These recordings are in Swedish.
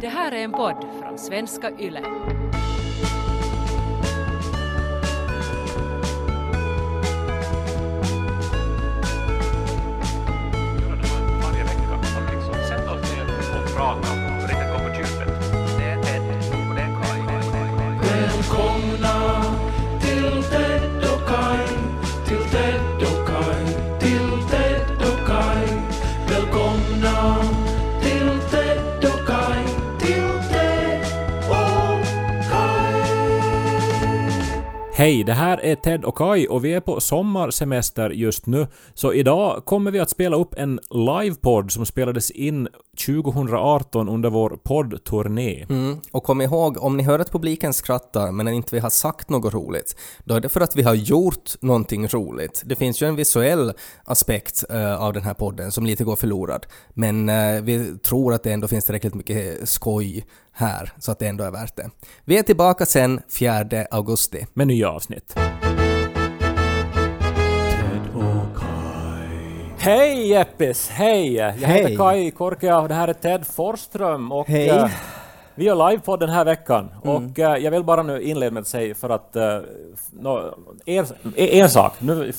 Det här är en podd från svenska YLE. varje vecka att liksom sätta oss ner och prata Hej, det här är Ted och Kai och vi är på sommarsemester just nu. Så idag kommer vi att spela upp en livepodd som spelades in 2018 under vår poddturné. Mm. Och kom ihåg, om ni hör att publiken skrattar men inte vi har sagt något roligt, då är det för att vi har gjort någonting roligt. Det finns ju en visuell aspekt eh, av den här podden som lite går förlorad, men eh, vi tror att det ändå finns tillräckligt mycket skoj här, så att det ändå är värt det. Vi är tillbaka sen 4 augusti. Med nya avsnitt. Hej Jeppis! Hej! Jag heter Hej. Kai Korkea och det här är Ted Forsström och Hej. Mm. eh, vi gör livepodd den här veckan och eh, jag vill bara nu inleda med att säga för att uh, no, en, en sak, nu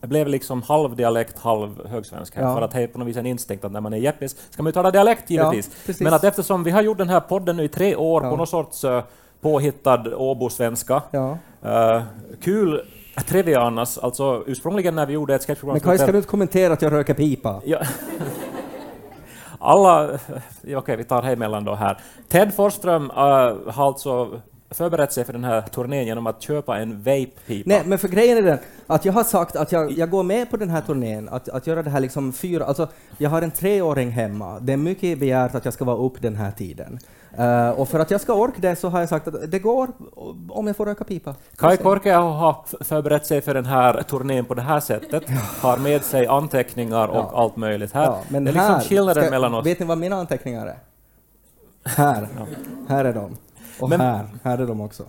jag blev liksom halv dialekt, halv högsvenska Ja. för att det är på något vis en instinkt att när man är jeppis ska man ju tala dialekt givetvis. precis. Men att eftersom vi har gjort den här podden nu i tre år Ja. på någon sorts påhittad Åbo-svenska Ja. Uh, kul trivia annars, alltså ursprungligen när vi gjorde ett sketchprogram Men Kaj, ska du inte kommentera att jag röker pipa? Ja. Alla... Okej, vi tar emellan då här. Ted Forsström uh, har alltså förberett sig för den här turnén genom att köpa en vape-pipa. Nej, men för grejen är den att jag har sagt att jag, jag går med på den här turnén, att, att göra det här liksom fyra... Alltså, jag har en treåring hemma. Det är mycket begärt att jag ska vara upp den här tiden. Eh, och för att jag ska orka det så har jag sagt att det går om jag får röka pipa. Kai Korkea har förberett sig för den här turnén på det här sättet, har med sig anteckningar och Ja. allt möjligt. Här, Ja, men det är liksom här, skillnaden ska- mellan oss. Vet ni vad mina anteckningar är? Här. Här är de. Och Men- här. Här är de också.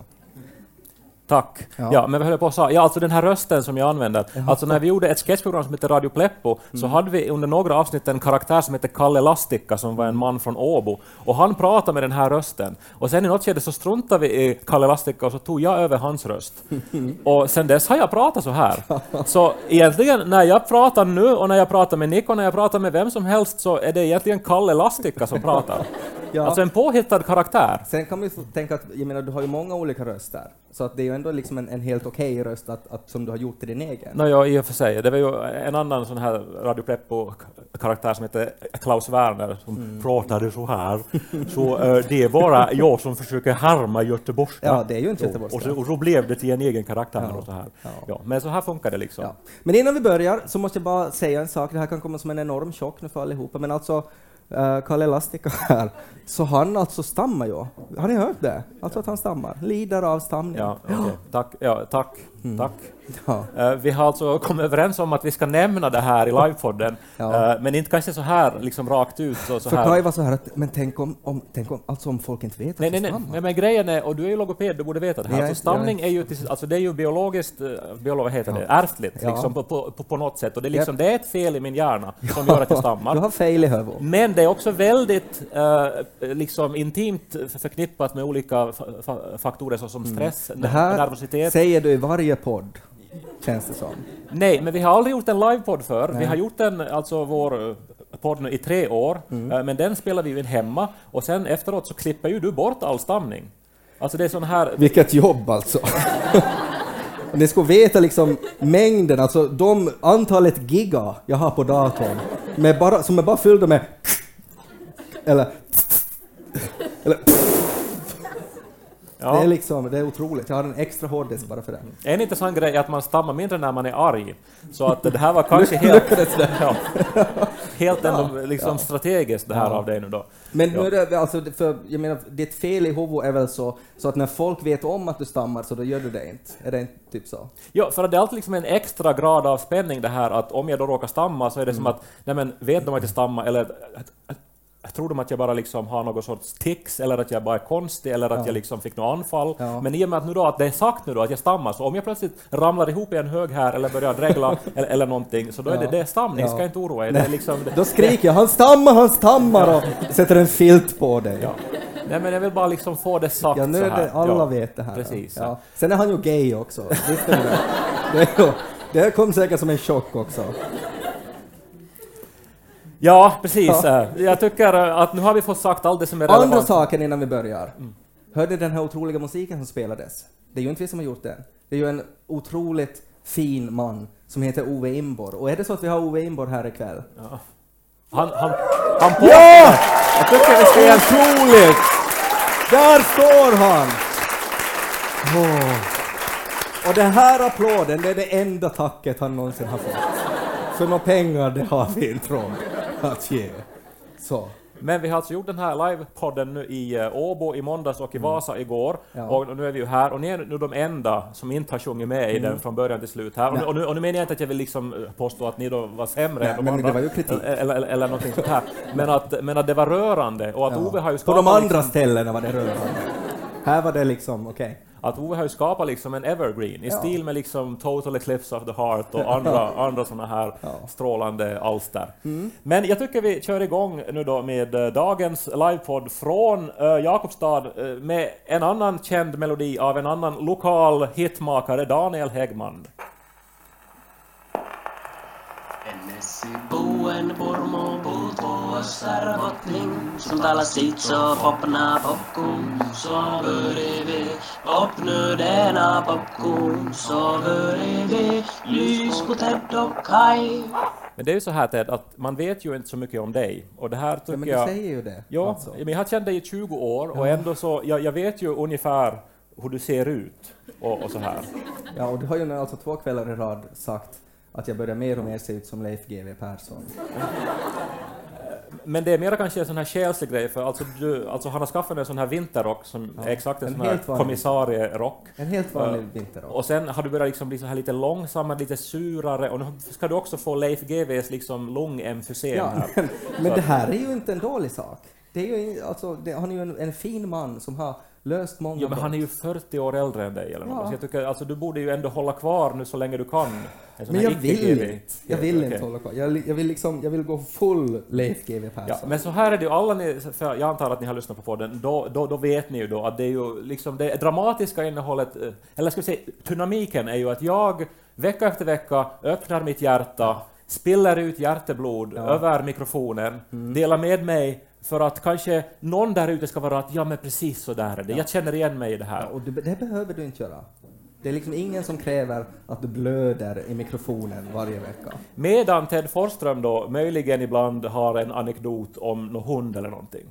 Tack. Ja. Ja. men vad höll jag på att säga? Ja, alltså den här rösten som jag använder. Jaha. Alltså när vi gjorde ett sketchprogram som heter Radio Pleppo, så hade vi under några avsnitt en karaktär som hette Kalle Lastikka, som var en man från Åbo. Och han pratade med den här rösten. Och sen i något skede så struntade vi i Kalle Lastikka och så tog jag över hans röst. och sen dess har jag pratat så här. Så egentligen, när jag pratar nu och när jag pratar med Nick och när jag pratar med vem som helst så är det egentligen Kalle Lastikka som pratar. Ja. Alltså en påhittad karaktär. Sen kan vi få tänka att, jag menar, du har ju många olika röster, så att det är ju ändå liksom en, en helt okej röst att, att, som du har gjort till din egen. Nå, ja, i och för sig. Det var ju en annan sån här Radio Pleppo-karaktär som heter Klaus Werner som Mm. pratade så här. Så eh, det är bara jag som försöker härma göteborgska. Ja, det är ju inte göteborgska. och, så, och så blev det till en egen karaktär Ja, och så här. ja. Ja. men så här funkar det liksom. Ja. Men innan vi börjar så måste jag bara säga en sak, det här kan komma som en enorm chock nu för allihopa, men alltså Eh, uh, Kalle Lastika här, så han alltså stammar ju. Har ni hört det? Alltså att han stammar, lider av stamning. Ja, okay. Tack. Ja, tack. Mm. tack. Ja. Eh, vi har alltså kommit överens om att vi ska nämna det här i livepodden, Ja. Eh, men inte kanske så här liksom rakt ut. Så, så För här. Kaj var så här att, men tänk om, om, tänk om, alltså om folk inte vet att Nej, nej, du nej, nej, men grejen är, och du är ju logoped, du borde veta det här. Alltså, stamning är ju, alltså, det är ju biologiskt, eh, biolo, vad heter Ja. det, ärftligt, liksom, på, på, på, något sätt. Och det är, liksom, det är ett fel i min hjärna som gör att jag Du stammar. har fel i huvudet. Men det är också väldigt eh, liksom intimt förknippat med olika fa- fa- faktorer såsom stress, Mm. Det här nervositet. säger du i varje podd, känns det som. Nej, men vi har aldrig gjort en livepodd för. Vi har gjort en, alltså vår eh, podd nu i tre år, Mm. eh, men den spelar vi in hemma och sen efteråt så klipper ju du bort all stamning. Alltså det är sån här... Vilket jobb alltså! Ni ska veta liksom mängden, alltså de, antalet giga jag har på datorn, med bara, som är bara fyllda med eller eller Ja. det är liksom, det är otroligt. Jag har en extra hårddisk bara för det. En intressant grej är att man stammar mindre när man är arg. Så att det här var kanske helt, ja, helt ändå liksom strategiskt det här av dig nu då. Men nu är det alltså, för jag menar, ditt fel i huvudet är väl så, så att när folk vet om att du stammar så då gör du det inte? Är det inte typ så? Ja, för det är alltid liksom en extra grad av spänning det här att om jag då råkar stamma så är det som att, nej men vet de att jag stammar eller tror de att jag bara liksom har någon sorts tics eller att jag bara är konstig eller att Ja. jag liksom fick något anfall. Ja. Men i och med att, nu då, att det är sagt nu då att jag stammar, så om jag plötsligt ramlar ihop i en hög här eller börjar dregla eller, eller någonting, så då är det, Ja. det är stamning, Ja. ska inte oroa er. Det är liksom, det, Då skriker jag han stammar, han stammar och sätter en filt på dig. ja. Nej men jag vill bara liksom få det sagt Ja, nu så är här. det, alla ja. vet det här. Precis. Ja. Sen är han ju gay också. Visste ni det? Det kom säkert som en chock också. Ja, precis. Ja. Jag tycker att nu har vi fått sagt allt det som är Andra relevant. saken innan vi börjar. Hörde den här otroliga musiken som spelades? Det är ju inte vi som har gjort den. Det är ju en otroligt fin man som heter Ove Imborg. Och är det så att vi har Ove Imborg här ikväll? Han, han, han på... Ja! Jag tycker ge en Otroligt! Där står han! Åh. Och den här applåden, det är det enda tacket han någonsin har fått. För några pengar, det har vi inte råd att ge. Så. Men vi har alltså gjort den här livepodden nu i eh, Åbo i måndags och i Vasa igår. Mm. Ja. Och nu är vi ju här och ni är nu de enda som inte har sjungit med i den från början till slut här. Och nu, och, nu, och nu menar jag inte att jag vill liksom eh, påstå att ni då var sämre Nej, än de men andra. det var ju kritik. Eller, eller, eller någonting sånt här. Men att, men att det var rörande och att Ja. Ove har ju På de andra liksom, ställena var det rörande. Här var det liksom, okej. Att Ove har ju skapat liksom en evergreen i Ja. stil med liksom Total Eclipse of the Heart och andra, andra sådana här Ja. Mm. strålande alster. Men jag tycker vi kör igång nu då med eh, dagens livepodd från uh, Jakobstad eh, med en annan känd melodi av en annan lokal hitmakare, Daniel Häggman. Ennesi puuen purmu puutuossa rokotning, som talar sitt så popna popcorn, så börjar vi öppna denna popcorn, så börjar vi lys på Ted och Kai. Men det är ju så här Ted, att man vet ju inte så mycket om dig och det här tycker Ja, men du jag... säger ju det. Ja, alltså. men jag har känt dig i 20 år och ändå så, jag, jag vet ju ungefär hur du ser ut och, och så här. Ja, och du har ju nu alltså två kvällar i rad sagt att jag börjar mer och mer se ut som Leif GW Persson. Men det är mer kanske en sån här själslig grej, för alltså, du, alltså han har skaffat en sån här vinterrock som Ja, är exakt en, en sån här kommissarierock. En helt vanlig vinterrock. Och sen har du börjat liksom bli så här lite långsammare, lite surare och nu ska du också få Leif GWs liksom långemfysem Ja, här. men, men det här är ju inte en dålig sak. Det är ju, alltså, det, han är ju en, en fin man som har löst många Jo, men han är brott. ju 40 år äldre än dig eller något. Ja. Så jag tycker, alltså, du borde ju ändå hålla kvar nu så länge du kan. Men jag vill inte. Jag vill Okej. inte hålla kvar. Jag, jag, vill liksom, jag vill gå full Leif GW Persson. Ja, men så här är det ju, alla ni, för jag antar att ni har lyssnat på podden, då, då, då vet ni ju då att det är ju liksom det dramatiska innehållet, eh, eller ska vi säga dynamiken är ju att jag vecka efter vecka öppnar mitt hjärta, spiller ut hjärteblod Ja. över mikrofonen, delar med mig för att kanske någon där ute ska vara att ja men precis så där är det, jag känner igen mig i det här. Ja, och du, det behöver du inte göra. Det är liksom ingen som kräver att du blöder i mikrofonen varje vecka. Medan Ted Forsström då möjligen ibland har en anekdot om någon hund eller någonting.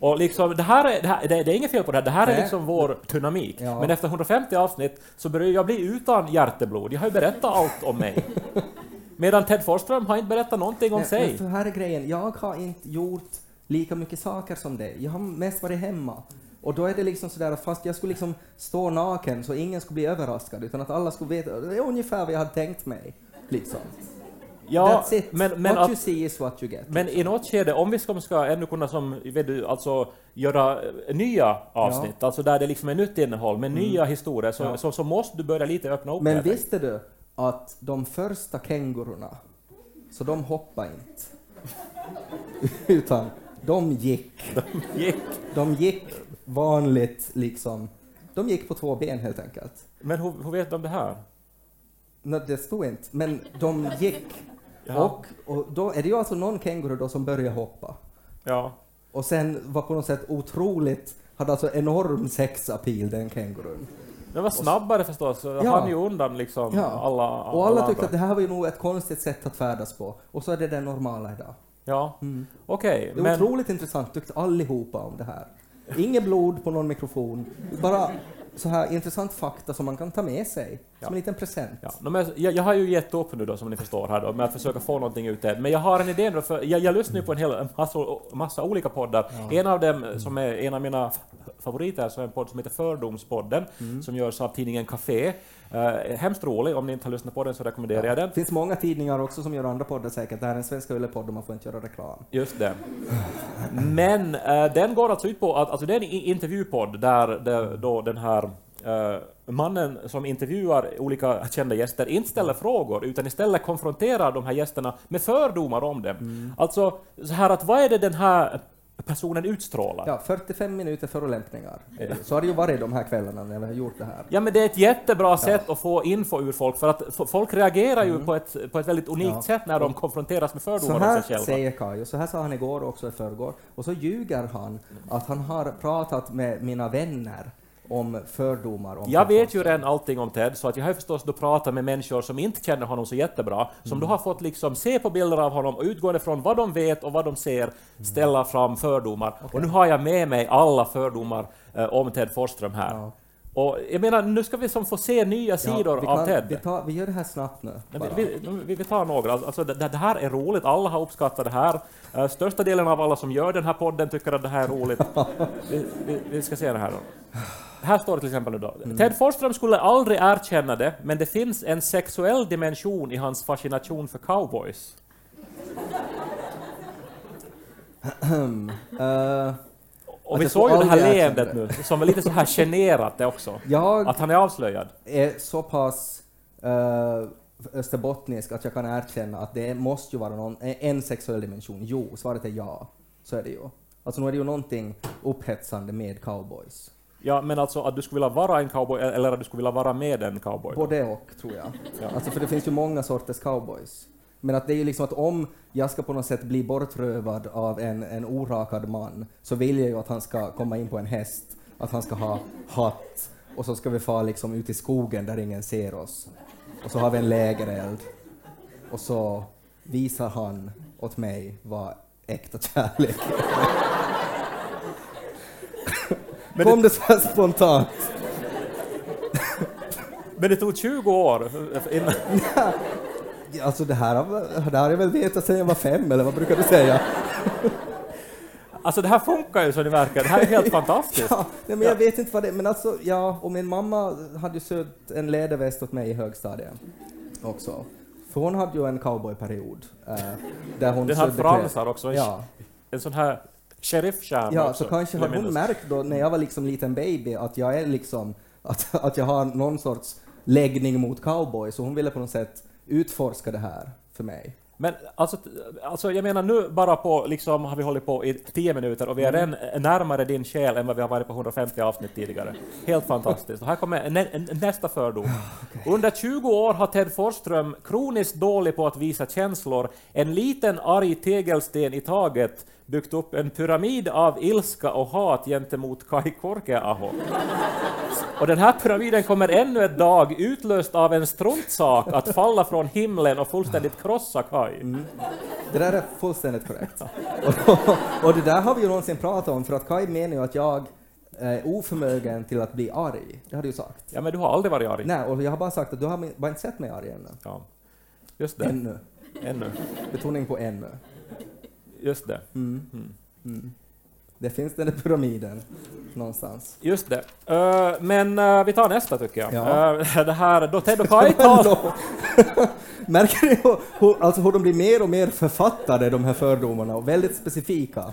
Och liksom, det, här är, det, här, det, det är inget fel på det här, det här är Nej. liksom vår dynamik. Ja. Men efter 150 avsnitt så börjar jag bli utan hjärteblod. Jag har ju berättat allt om mig. Medan Ted Forsström har inte berättat någonting om Nej, sig. För här är grejen, jag har inte gjort lika mycket saker som dig. Jag har mest varit hemma. Och då är det liksom sådär att fast jag skulle liksom stå naken så ingen skulle bli överraskad utan att alla skulle veta, det är ungefär vad jag hade tänkt mig. Liksom. Ja, That's it. men, men, what att, you see is what you get. men i något skede, om vi ska, ska ännu kunna som, vet du, alltså göra eh, nya avsnitt, alltså där det liksom är nytt innehåll med nya historier, så, Mm. Ja. så, så måste du börja lite öppna upp Men visste du att de första kängurorna, så de hoppade inte. Utan de gick. Gick. De gick vanligt liksom. De gick på två ben helt enkelt. Men hur, hur vet de det här? Nej, det stod inte, men de gick. Och, och då är det ju alltså någon känguru då som börjar hoppa. Ja. Och sen var på något sätt otroligt, hade alltså enorm sexappeal den kängurun. Den var snabbare förstås, Ja. han ju undan liksom Ja. alla, Och alla tyckte andra. att det här var ju nog ett konstigt sätt att färdas på. Och så är det det normala idag. Ja, Mm. okej. Det är men otroligt intressant, tyckte allihopa om det här. Inget blod på någon mikrofon, bara så här intressant fakta som man kan ta med sig Ja. som en liten present. Ja, men jag, jag har ju gett upp nu då, som ni förstår här då, med att försöka få någonting ut. Men jag har en idé nu, för jag, jag lyssnar ju på en hel massa, massa olika poddar. En av dem som är en av mina favoriter, så är en podd som heter Fördomspodden, Mm. som görs av tidningen Café. Uh, hemskt rolig, om ni inte har lyssnat på den så rekommenderar jag den. Det finns många tidningar också som gör andra poddar säkert. Det här är en Svenska Yle-podd och man får inte göra reklam. Just det. Men eh, den går alltså ut på att, alltså det är en intervjupodd där det, då den här eh, mannen som intervjuar olika kända gäster inte ställer frågor utan istället konfronterar de här gästerna med fördomar om dem. Alltså så här att vad är det den här personen utstrålar? Ja, 45 minuter förolämpningar. Så har det ju varit de här kvällarna när vi har gjort det här. Ja men det är ett jättebra sätt att få info ur folk för att folk reagerar ju på, ett, på ett väldigt unikt Ja. sätt när de konfronteras med Så fördomar om här sig själva. säger Kaj, och så här sa han igår och också i förrgår, och så ljuger han att han har pratat med mina vänner om fördomar om Jag vet ju redan allting om Ted, så att jag har förstås då pratat med människor som inte känner honom så jättebra, som då har fått liksom se på bilder av honom och utgående från vad de vet och vad de ser ställa fram fördomar. Och nu har jag med mig alla fördomar eh, om Ted Forsström här. Ja. Och jag menar, nu ska vi som få se nya sidor av kan, Ted. vi, tar, vi gör det här snabbt nu. Vi, vi, vi, tar några. Alltså, det, det här är roligt, alla har uppskattat det här. Uh, största delen av alla som gör den här podden tycker att det här är roligt. vi, ska se det här då. Här står det till exempel nu då. Ted Forsström skulle aldrig erkänna det, men det finns en sexuell dimension i hans fascination för cowboys. Eh, Och vi såg ju det här leendet nu, som är lite så här generat det också. jag Att han är avslöjad. är så pass uh, österbottnisk att jag kan erkänna att det måste ju vara någon, en sexuell dimension. Jo, svaret är ja. Så är det ju. Alltså nu är det ju någonting upphetsande med cowboys. Ja, men alltså att du skulle vilja vara en cowboy, eller att du skulle vilja vara med en cowboy. Både och, tror jag. Ja. Alltså för det finns ju många sorters cowboys. Men att det är ju liksom att om jag ska på något sätt bli bortrövad av en, en orakad man så vill jag ju att han ska komma in på en häst, att han ska ha hatt och så ska vi fara liksom ut i skogen där ingen ser oss. Och så har vi en lägereld och så visar han åt mig vad äkta kärlek är. Men Kom det så här spontant? Men det tog 20 år innan... Alltså det här, det här har jag väl vetat sedan jag var fem, eller vad brukar du säga? Alltså det här funkar ju så det verkar, det här är helt fantastiskt. Ja, nej, men jag vet inte vad det är, men alltså, ja, och min mamma hade ju sökt en läderväst åt mig i högstadiet också. För hon hade ju en cowboyperiod. Eh, där hon Den har också en, Ja, en sån här sheriffstjärna ja också. så kanske hade hon märkt då när jag var liksom liten baby att jag är liksom, att, att jag har någon sorts läggning mot cowboy, så hon ville på något sätt utforska det här för mig. Men alltså, alltså jag menar nu bara på, liksom har vi hållit på i 10 minuter och vi är Mm. redan närmare din själ än vad vi har varit på 150 avsnitt tidigare. Helt fantastiskt. Och här kommer nä, nästa fördom. Under 20 år har Ted Forsström, kroniskt dålig på att visa känslor, en liten arg tegelsten i taget, byggt upp en pyramid av ilska och hat gentemot Kai Korkeaho. Och den här pyramiden kommer ännu ett dag, utlöst av en struntsak, att falla från himlen och fullständigt krossa Kai. Det där är fullständigt korrekt. och, och det där har vi ju någonsin pratat om, för att Kai menar ju att jag är oförmögen till att bli arg. Det har du ju sagt. Ja, men du har aldrig varit arg. Nej, och jag har bara sagt att du har bara inte sett mig arg ännu. Ja. Just det. Ännu. Ännu. Betoning på ännu. Just det. Det finns den där pyramiden någonstans. Just det. Eh, men eh, vi tar nästa tycker jag. Ja. Eh, det här, då Ted och Kai tar... Märker ni hur, hur, alltså hur de blir mer och mer författade, de här fördomarna, och väldigt specifika?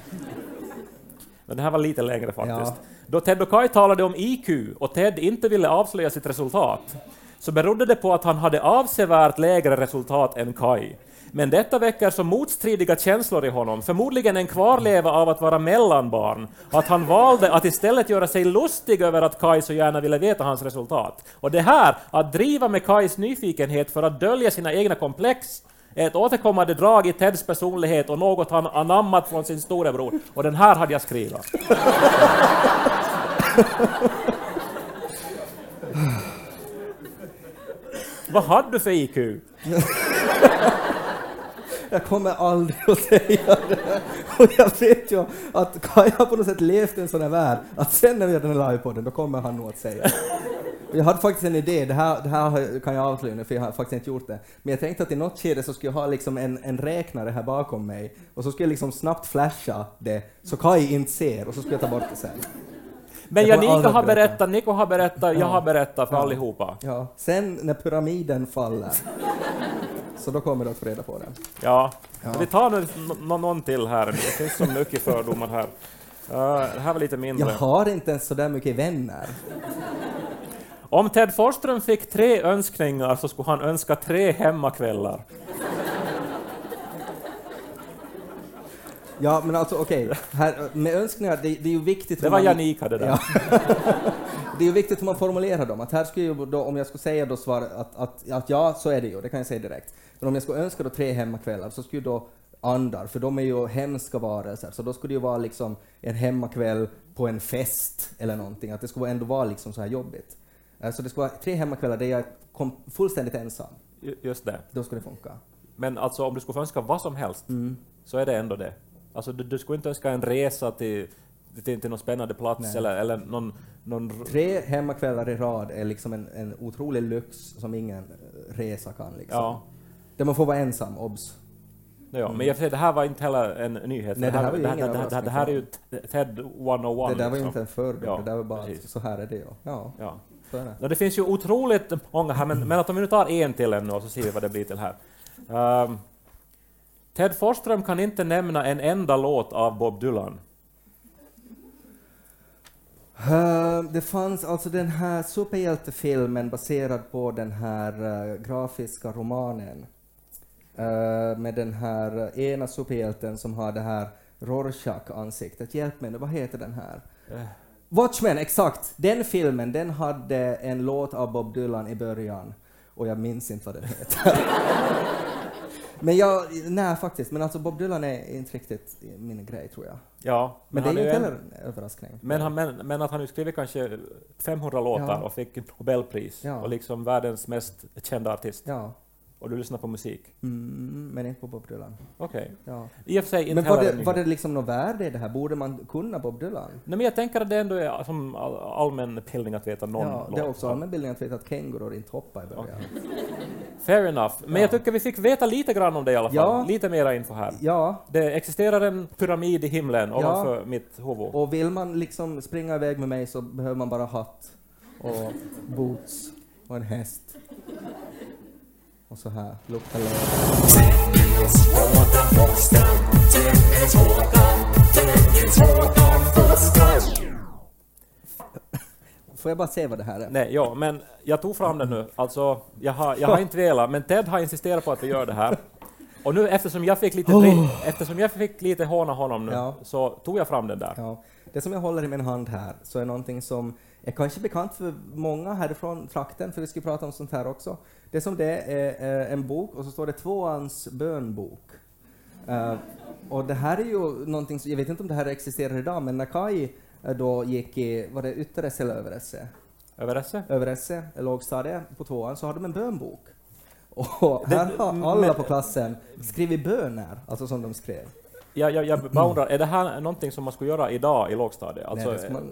Men det här var lite längre faktiskt. Ja. Då Ted och Kai talade om IQ och Ted inte ville avslöja sitt resultat, så berodde det på att han hade avsevärt lägre resultat än Kai. Men detta väcker så motstridiga känslor i honom, förmodligen en kvarleva av att vara mellanbarn, att han valde att istället göra sig lustig över att Kai så gärna ville veta hans resultat. Och det här, att driva med Kais nyfikenhet för att dölja sina egna komplex, är ett återkommande drag i Teds personlighet och något han anammat från sin storebror. Och den här hade jag skrivit. Vad hade du för IQ? Jag kommer aldrig att säga det. Och jag vet ju att Kaj har på något sätt levt i en sån här värld, att sen när vi gör den här livepodden, då kommer han nog att säga det. Jag hade faktiskt en idé, det här, det här kan jag avslöja nu, för jag har faktiskt inte gjort det. Men jag tänkte att i något skede så skulle jag ha liksom en, en räknare här bakom mig, och så skulle jag liksom snabbt flasha det, så Kaj inte ser, och så skulle jag ta bort det sen. Men Jag aldrig har berätta. berättat, Niko har berättat, jag har berättat för allihopa. Ja, sen när pyramiden faller, så då kommer du att få reda på det. Ja. Vi tar nu nå- någon till här. Det finns så mycket fördomar här. Uh, det här var lite Jag mindre. har inte ens så där mycket vänner. Om Ted Forsström fick tre önskningar så skulle han önska tre hemmakvällar. Ja, men alltså okej, här, med önskningar, det, det är ju viktigt Det var man- Janika det där. Ja. Det är viktigt hur man formulerar dem. Att här skulle ju då, om jag skulle säga då svar att, att, att ja, så är det ju, det kan jag säga direkt. Men om jag skulle önska då tre hemmakvällar så skulle då andar, för de är ju hemska varelser, så då skulle det ju vara liksom en hemmakväll på en fest eller någonting, att det skulle ändå vara liksom så här jobbigt. Eh, Så det skulle vara tre hemmakvällar där jag kom fullständigt ensam. Ju- Just det. Då skulle det funka. Men alltså om du skulle önska vad som helst, Mm. så är det ändå det. Alltså du, du skulle inte önska en resa till, till, till någon spännande plats Nej. eller, eller någon... någon Tre hemmakvällar i rad är liksom en, en otrolig lyx som ingen eh, resa kan liksom. ja. Där man får vara ensam, obs. Ja, men jag säger, det här var inte heller en nyhet. Nej, det här var ju det, ingen det, det, det, det här är ju TED 101. Det där var ju liksom. inte en fördom, Ja, det där var bara precis. så här är det. Ja, Ja. är det. Ja, det finns ju otroligt många här, men, men att om vi nu tar en till ännu och så ser vi vad det blir till här. Ehm, Ted Forsström kan inte nämna en enda låt av Bob Dylan. Eh, det fanns alltså den här superhjältefilmen baserad på den här eh, grafiska romanen. Eh, med den här eh, ena superhjälten som har det här Rorschach-ansiktet. Hjälp mig nu, vad heter den här? Eh. Watchmen, exakt! Den filmen, den hade en låt av Bob Dylan i början. Och jag minns inte vad den heter. men jag, nej faktiskt, men alltså Bob Dylan är inte riktigt min grej tror jag. Ja, Men, det är ju inte heller en överraskning. Men, han, men, men att han ju skrivit kanske 500 låtar Ja. och fick Nobelpris Ja. och liksom världens mest kända artist. Ja, Och du lyssnar på musik. mm, men inte på Bob Dylan. Okej. Ja. I och för sig inte Men var det, var det liksom något värde i det här? Borde man kunna Bob Dylan? Nej, men jag tänker att det ändå är som all, allmän bildning att veta någon ja, låt. det är också allmänbildning att veta att kängurur inte hoppar i början. Fair enough. Men jag tycker vi fick veta lite grann om det i alla fall. Ja. Lite mera info här. Ja, Det existerar en pyramid i himlen ovanför mitt huvud. och vill man liksom springa iväg med mig så behöver man bara hatt och boots och en häst. Och så här, lukta löv. Får jag bara se vad det här är? Nej, ja, men jag tog fram den nu. Alltså, jag har, jag har inte velat, men Ted har insisterat på att vi gör det här. Och nu eftersom jag fick lite, eftersom jag fick lite håna honom nu, Ja. så tog jag fram den där. Ja, det som jag håller i min hand här så är någonting som är kanske bekant för många härifrån trakten, för vi ska prata om sånt här också. Det som det är, är en bok och så står det tvåans bönbok. Eh, och det här är ju någonting, som, jag vet inte om det här existerar idag, men när Kai eh, då gick i, var det Ytteresse eller Överesse? Överrasse? Överesse, lågstadiet, på tvåan, så hade de en bönbok. Och här har alla på klassen skrivit böner, alltså som de skrev. Jag, jag, jag bara undrar, är det här någonting som man skulle göra idag i lågstadiet? Alltså, Nej, man.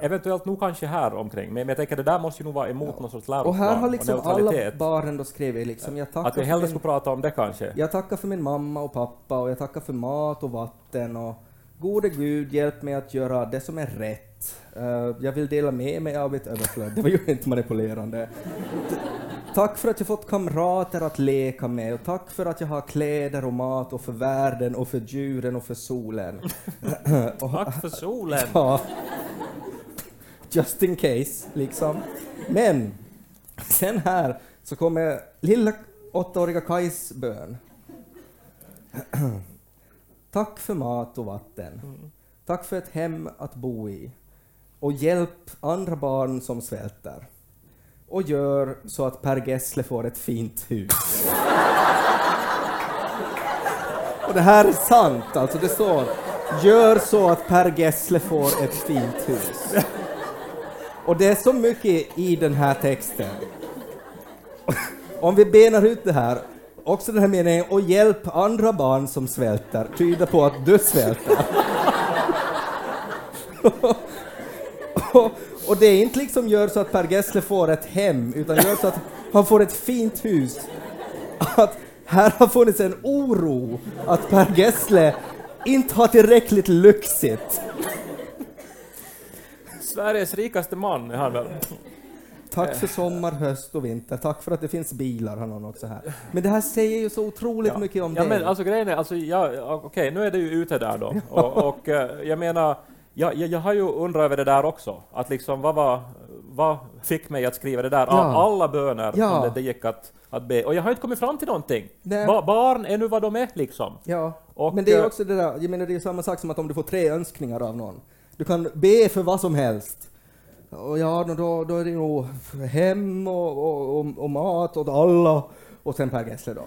Eventuellt nog kanske här omkring, men, jag tänker det där måste ju nog vara emot någon sorts läroplan Och här har liksom alla neutralitet. barnen då skrivit liksom, jag tackar Att vi hellre min- skulle prata om det kanske. Jag tackar för min mamma och pappa och jag tackar för mat och vatten och gode Gud hjälp mig att göra det som är rätt. Eh, jag vill dela med mig av mitt överflöd. Det var ju inte manipulerande. Tack för att jag fått kamrater att leka med och tack för att jag har kläder och mat och för världen och för djuren och för solen. och, Tack för solen! Ja. Just in case, liksom. Men sen här så kommer lilla åttaåriga Kajs bön. Tack för mat och vatten. Tack för ett hem att bo i. Och hjälp andra barn som svälter. Och gör så att Per Gessle får ett fint hus. Och det här är sant, alltså det står Gör så att Per Gessle får ett fint hus. Och det är så mycket i den här texten. Om vi benar ut det här, också den här meningen, och hjälp andra barn som svälter, tyder på att du svälter. och, det är inte liksom gör så att Per Gessle får ett hem, utan gör så att han får ett fint hus. Att här har funnits en oro att Per Gessle inte har tillräckligt lyxigt. Sveriges rikaste man är han väl? Tack för sommar, höst och vinter. Tack för att det finns bilar, har någon också här. Men det här säger ju så otroligt mycket om ja, dig. men alltså grejen är, alltså, ja, okej, nu är det ju ute där då. Och, och eh, jag menar, jag, jag, jag har ju undrat över det där också. Att liksom, vad, var, vad fick mig att skriva det där? Av Ja. alla böner Ja. som det, det gick att, att be. Och jag har inte kommit fram till någonting. Ba, barn är nu vad de är liksom. Ja, Och, men det är eh, också det där, jag menar det är samma sak som att om du får tre önskningar av någon. Du kan be för vad som helst. Och ja, då, då är det nog hem och, och, och, och mat åt alla. Och sen Per Gessle då.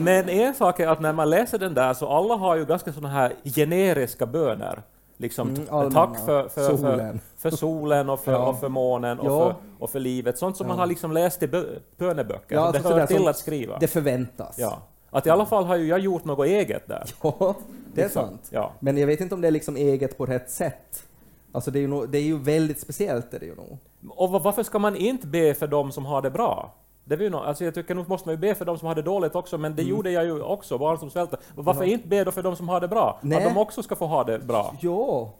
Men en sak är att när man läser den där så alla har ju ganska sådana här generiska böner. Liksom, Mm, tack för, för, Solen. för, för solen och för, Ja. och för månen och, Ja. för, och för livet. Sånt som man har liksom läst i bö- böneböcker. Ja, Ja, alltså det hör till som- att skriva. Det förväntas. Ja. Att i alla fall har ju jag gjort något eget där. Ja, det är Liksom, sant. Ja. Men jag vet inte om det är liksom eget på rätt sätt. Alltså det är ju, nog, det är ju väldigt speciellt är det ju nog. Och va- varför ska man inte be för dem som har det bra? Det ju nå- alltså jag tycker nog måste man ju be för dem som har det dåligt också, men det Mm. gjorde jag ju också, barn som svälter. Varför inte be då för dem som har det bra? Nej. Att de också ska få ha det bra. Jo.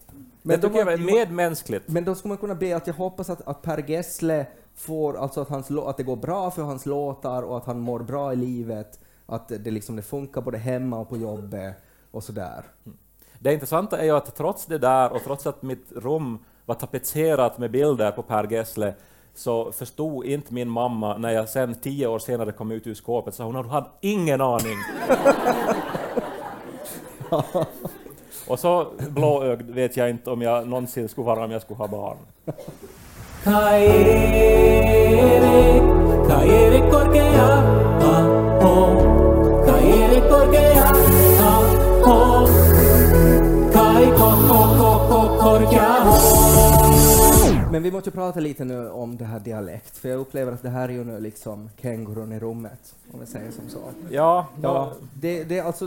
det då tycker jag är medmänskligt. Men då ska man kunna be att jag hoppas att, att Per Gessle får, alltså att, hans, att det går bra för hans låtar och att han mår bra i livet. Att det, liksom, det funkar både hemma och på jobbet och sådär. Det intressanta är ju att trots det där och trots att mitt rum var tapetserat med bilder på Per Gessle så förstod inte min mamma när jag sen tio år senare kom ut ur skåpet, så hon hade ingen aning. och så blåögd vet jag inte om jag någonsin skulle vara om jag skulle ha barn. Kairi, Men vi måste prata lite nu om det här dialekt, för jag upplever att det här är ju nu liksom kängurun i rummet, om vi säger som så. Ja, Ja, det, det, alltså,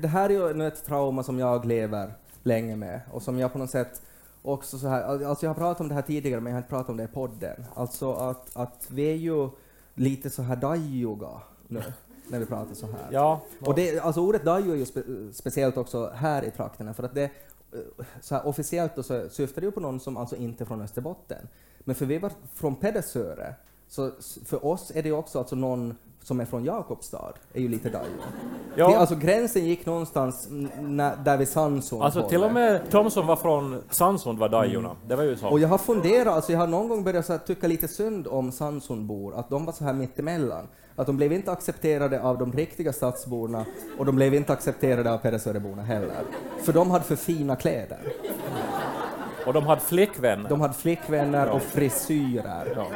det här är ju nu ett trauma som jag lever länge med och som jag på något sätt också så här, alltså jag har pratat om det här tidigare men jag har inte pratat om det i podden. Alltså att, att vi är ju lite så här dajuga nu när vi pratar så här. ja, Och det, alltså ordet daju är ju spe, speciellt också här i trakterna för att det Eh, så här, officiellt då så syftar det ju på någon som alltså inte är från Österbotten. Men för vi var från Pedersöre, så för oss är det ju också alltså någon som är från Jakobstad, är ju lite daju. Ja. Det, alltså gränsen gick någonstans när, där vid Sandsund. Alltså till och med de som var från Sandsund var dajorna. Det var ju så. Och jag har funderat, alltså jag har någon gång börjat så här, tycka lite synd om Sandsundbor, att de var så här mittemellan. Att de blev inte accepterade av de riktiga stadsborna och de blev inte accepterade av Pedersöreborna heller. För de hade för fina kläder. Och de hade flickvänner. De hade flickvänner och frisyrer. Ja.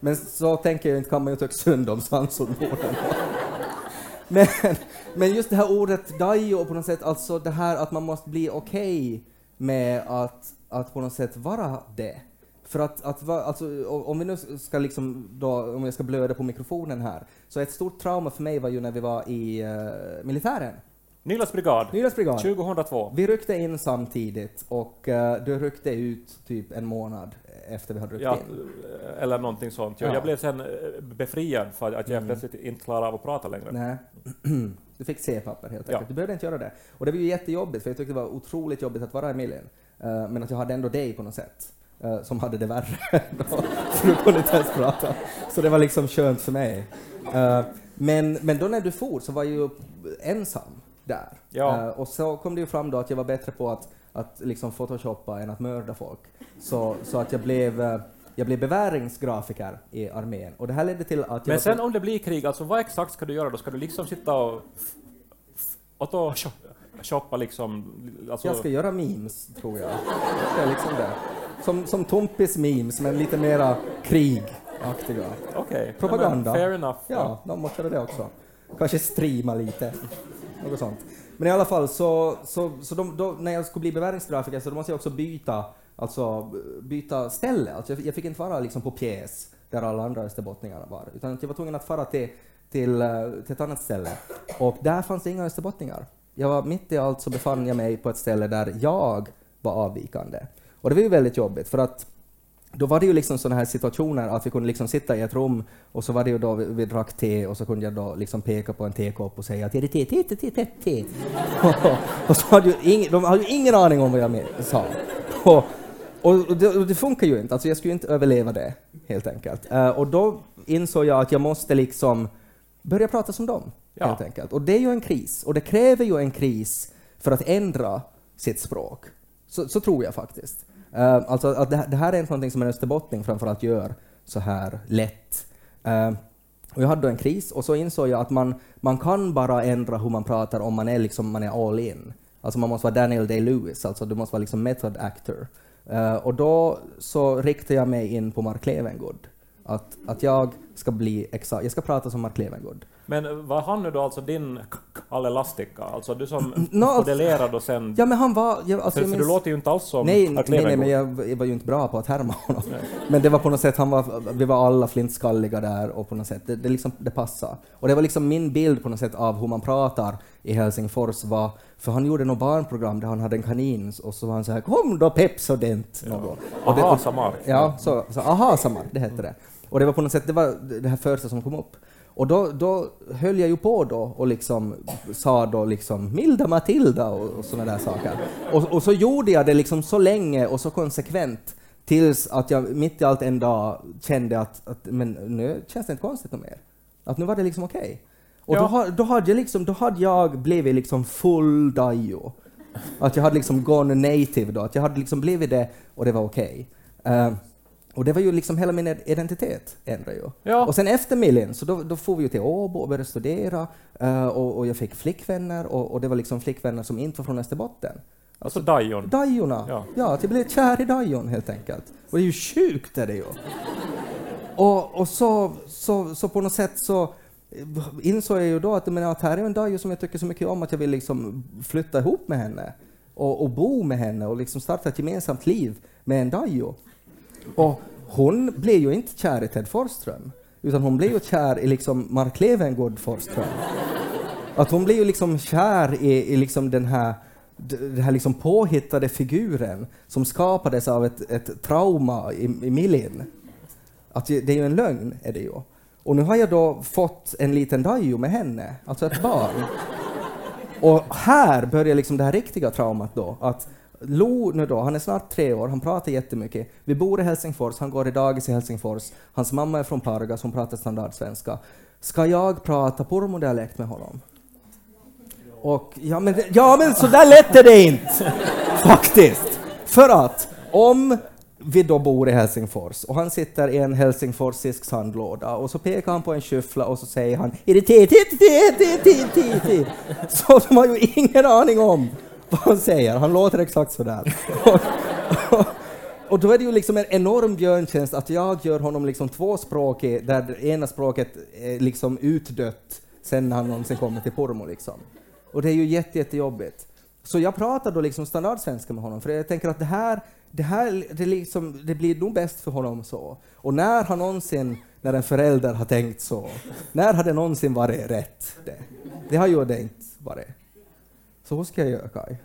Men så tänker jag inte, kan man ju tycka synd om Sandsundborna. men, men just det här ordet dajo på något sätt, alltså det här att man måste bli okej med att, att på något sätt vara det. För att, att va, alltså, om vi nu ska liksom då, om jag ska blöda på mikrofonen här, så ett stort trauma för mig var ju när vi var i uh, militären. Nylands brigad, Nylands brigad. 2002. Vi ryckte in samtidigt och uh, du ryckte ut typ en månad efter vi hade ryckt Ja, in. eller någonting sånt. Ja. jag blev sen eh, befriad för att jag plötsligt inte klarade av att prata längre. Nej. Du fick C-papper helt Ja. enkelt. Du behövde inte göra det. Och det var ju jättejobbigt, för jag tyckte det var otroligt jobbigt att vara i milen. Eh, men att jag hade ändå dig på något sätt, eh, som hade det värre. för du kunde inte ens prata. Så det var liksom skönt för mig. Men, men då när du for så var jag ju ensam där. Ja. Och så kom det ju fram då att jag var bättre på att, att liksom photoshoppa än att mörda folk. Så, så att jag blev, eh, jag blev beväringsgrafiker i armén. Och det här ledde till att Men sen om det blir krig, alltså vad exakt ska du göra då? Ska du liksom sitta och... och då shop- shoppa liksom... Alltså, Jag ska göra memes, tror jag. Det är liksom det. Som, som Tompis memes, men lite mera krigaktiga. Okej. Propaganda. Men Fair enough. Ja, de måste göra det också. Kanske streama lite. Något sånt. Men i alla fall, så, så, så de, då, när jag skulle bli beväringsgrafiker så då måste jag också byta, alltså, byta ställe. Alltså jag, jag fick inte vara liksom på pjäs där alla andra österbottningar var, utan jag var tvungen att fara till, till, eh, till ett annat ställe. Och där fanns det inga österbottningar. Jag var mitt i allt så befann jag mig på ett ställe där jag var avvikande. Och det var ju väldigt jobbigt för att då var det ju liksom sådana här situationer att vi kunde liksom sitta i ett rum och så var det ju då vi, vi drack te och så kunde jag då liksom peka på en tekopp och säga att är det te, te, te, te, te, te. och så hade ju ing, de hade ju ingen aning om vad jag sa. Och, Och, det, och det funkar ju inte, alltså jag skulle ju inte överleva det, helt enkelt. Eh, och då insåg jag att jag måste liksom börja prata som dem, Ja. helt enkelt. Och det är ju en kris, och det kräver ju en kris för att ändra sitt språk. Så, så tror jag faktiskt. Uh, alltså att det, här- det här är inte någonting som en österbottning framförallt gör så här lätt. Uh, och jag hade då en kris och så insåg jag att man, man kan bara ändra hur man pratar om man är, liksom, man är all in. Alltså man måste vara Daniel Day-Lewis, alltså du måste vara liksom method actor. Uh, och då så riktade jag mig in på Mark Levengood. Att, att jag ska bli exa jag ska prata som Mark Levengood. Men var han nu då alltså din Kalle Lastikka? Alltså du som Nå, alltså- modellerade och sen... Ja men han var... Jag, alltså, för, jag för du minns- låter ju inte alls som nej, nej, nej, men jag, jag var ju inte bra på att härma honom. Men det var på något sätt, han var, vi var alla flintskalliga där och på något sätt, det, det, liksom, det passade. Och det var liksom min bild på något sätt av hur man pratar i Helsingfors var, för han gjorde något barnprogram där han hade en kanin och så var han så här ”Kom då Pepsodent” något. Och det- Aha, och- Samar. Ja, så, så aha, samma, det hette det. Och det var på något sätt, det var det här första som kom upp. Och då, då höll jag ju på då och liksom sa då liksom ”Milda Matilda” och, och sådana där saker. Och, och så gjorde jag det liksom så länge och så konsekvent tills att jag mitt i allt en dag kände att, att men nu känns det inte konstigt mer. Att nu var det liksom okej. Och Ja. då, då, hade jag liksom, då hade jag blivit liksom full dajo. Att jag hade liksom gone native då, att jag hade liksom blivit det och det var okej. Eh, och det var ju liksom hela min identitet ändrade ju. Ja. Och sen efter Millin, så då, då får vi ju till Åbo och började studera eh, och, och jag fick flickvänner och, och det var liksom flickvänner som inte var från Österbotten. Alltså Dajon. Dajorna. Ja. Ja. att jag blev kär i Dajon helt enkelt. Och det är ju sjukt är det ju. Och, och så, så, så på något sätt så insåg jag ju då att, menar, att här är en Dajo som jag tycker så mycket om att jag vill liksom flytta ihop med henne och, och bo med henne och liksom starta ett gemensamt liv med en Dajo. Och hon blev ju inte kär i Ted Forsström, utan hon blev ju kär i liksom Mark Levengood Forsström. Att hon blev ju liksom kär i, i liksom den här, den här liksom påhittade figuren som skapades av ett, ett trauma i, i Milin. Att det det är ju en lögn, är det ju. Och nu har jag då fått en liten Dajo med henne, alltså ett barn. Och här börjar liksom det här riktiga traumat då. Att Lo nu då, han är snart tre år, han pratar jättemycket. Vi bor i Helsingfors, han går i dagis i Helsingfors. Hans mamma är från Pargas, hon pratar standardsvenska. Ska jag prata pormodialekt med honom? Och ja men, ja, men så där lätt är det inte! Faktiskt! För att om vi då bor i Helsingfors och han sitter i en helsingforsisk sandlåda och så pekar han på en skyffla och så säger han är det te, te, te, te, te, te, te. Så de har ju ingen aning om vad han säger, han låter exakt sådär. Och, och, och då är det ju liksom en enorm björntjänst att jag gör honom liksom tvåspråkig där det ena språket är liksom utdött sen när han någonsin kommer till Pormo liksom. Och det är ju jätte, jättejobbigt. Så jag pratar då liksom standardsvenska med honom, för jag tänker att det här, det här det, liksom, det blir nog bäst för honom så. Och när har någonsin, när en förälder har tänkt så, när har det någonsin varit rätt? Det, det har ju det inte varit. Så hur ska jag göra, Kaj?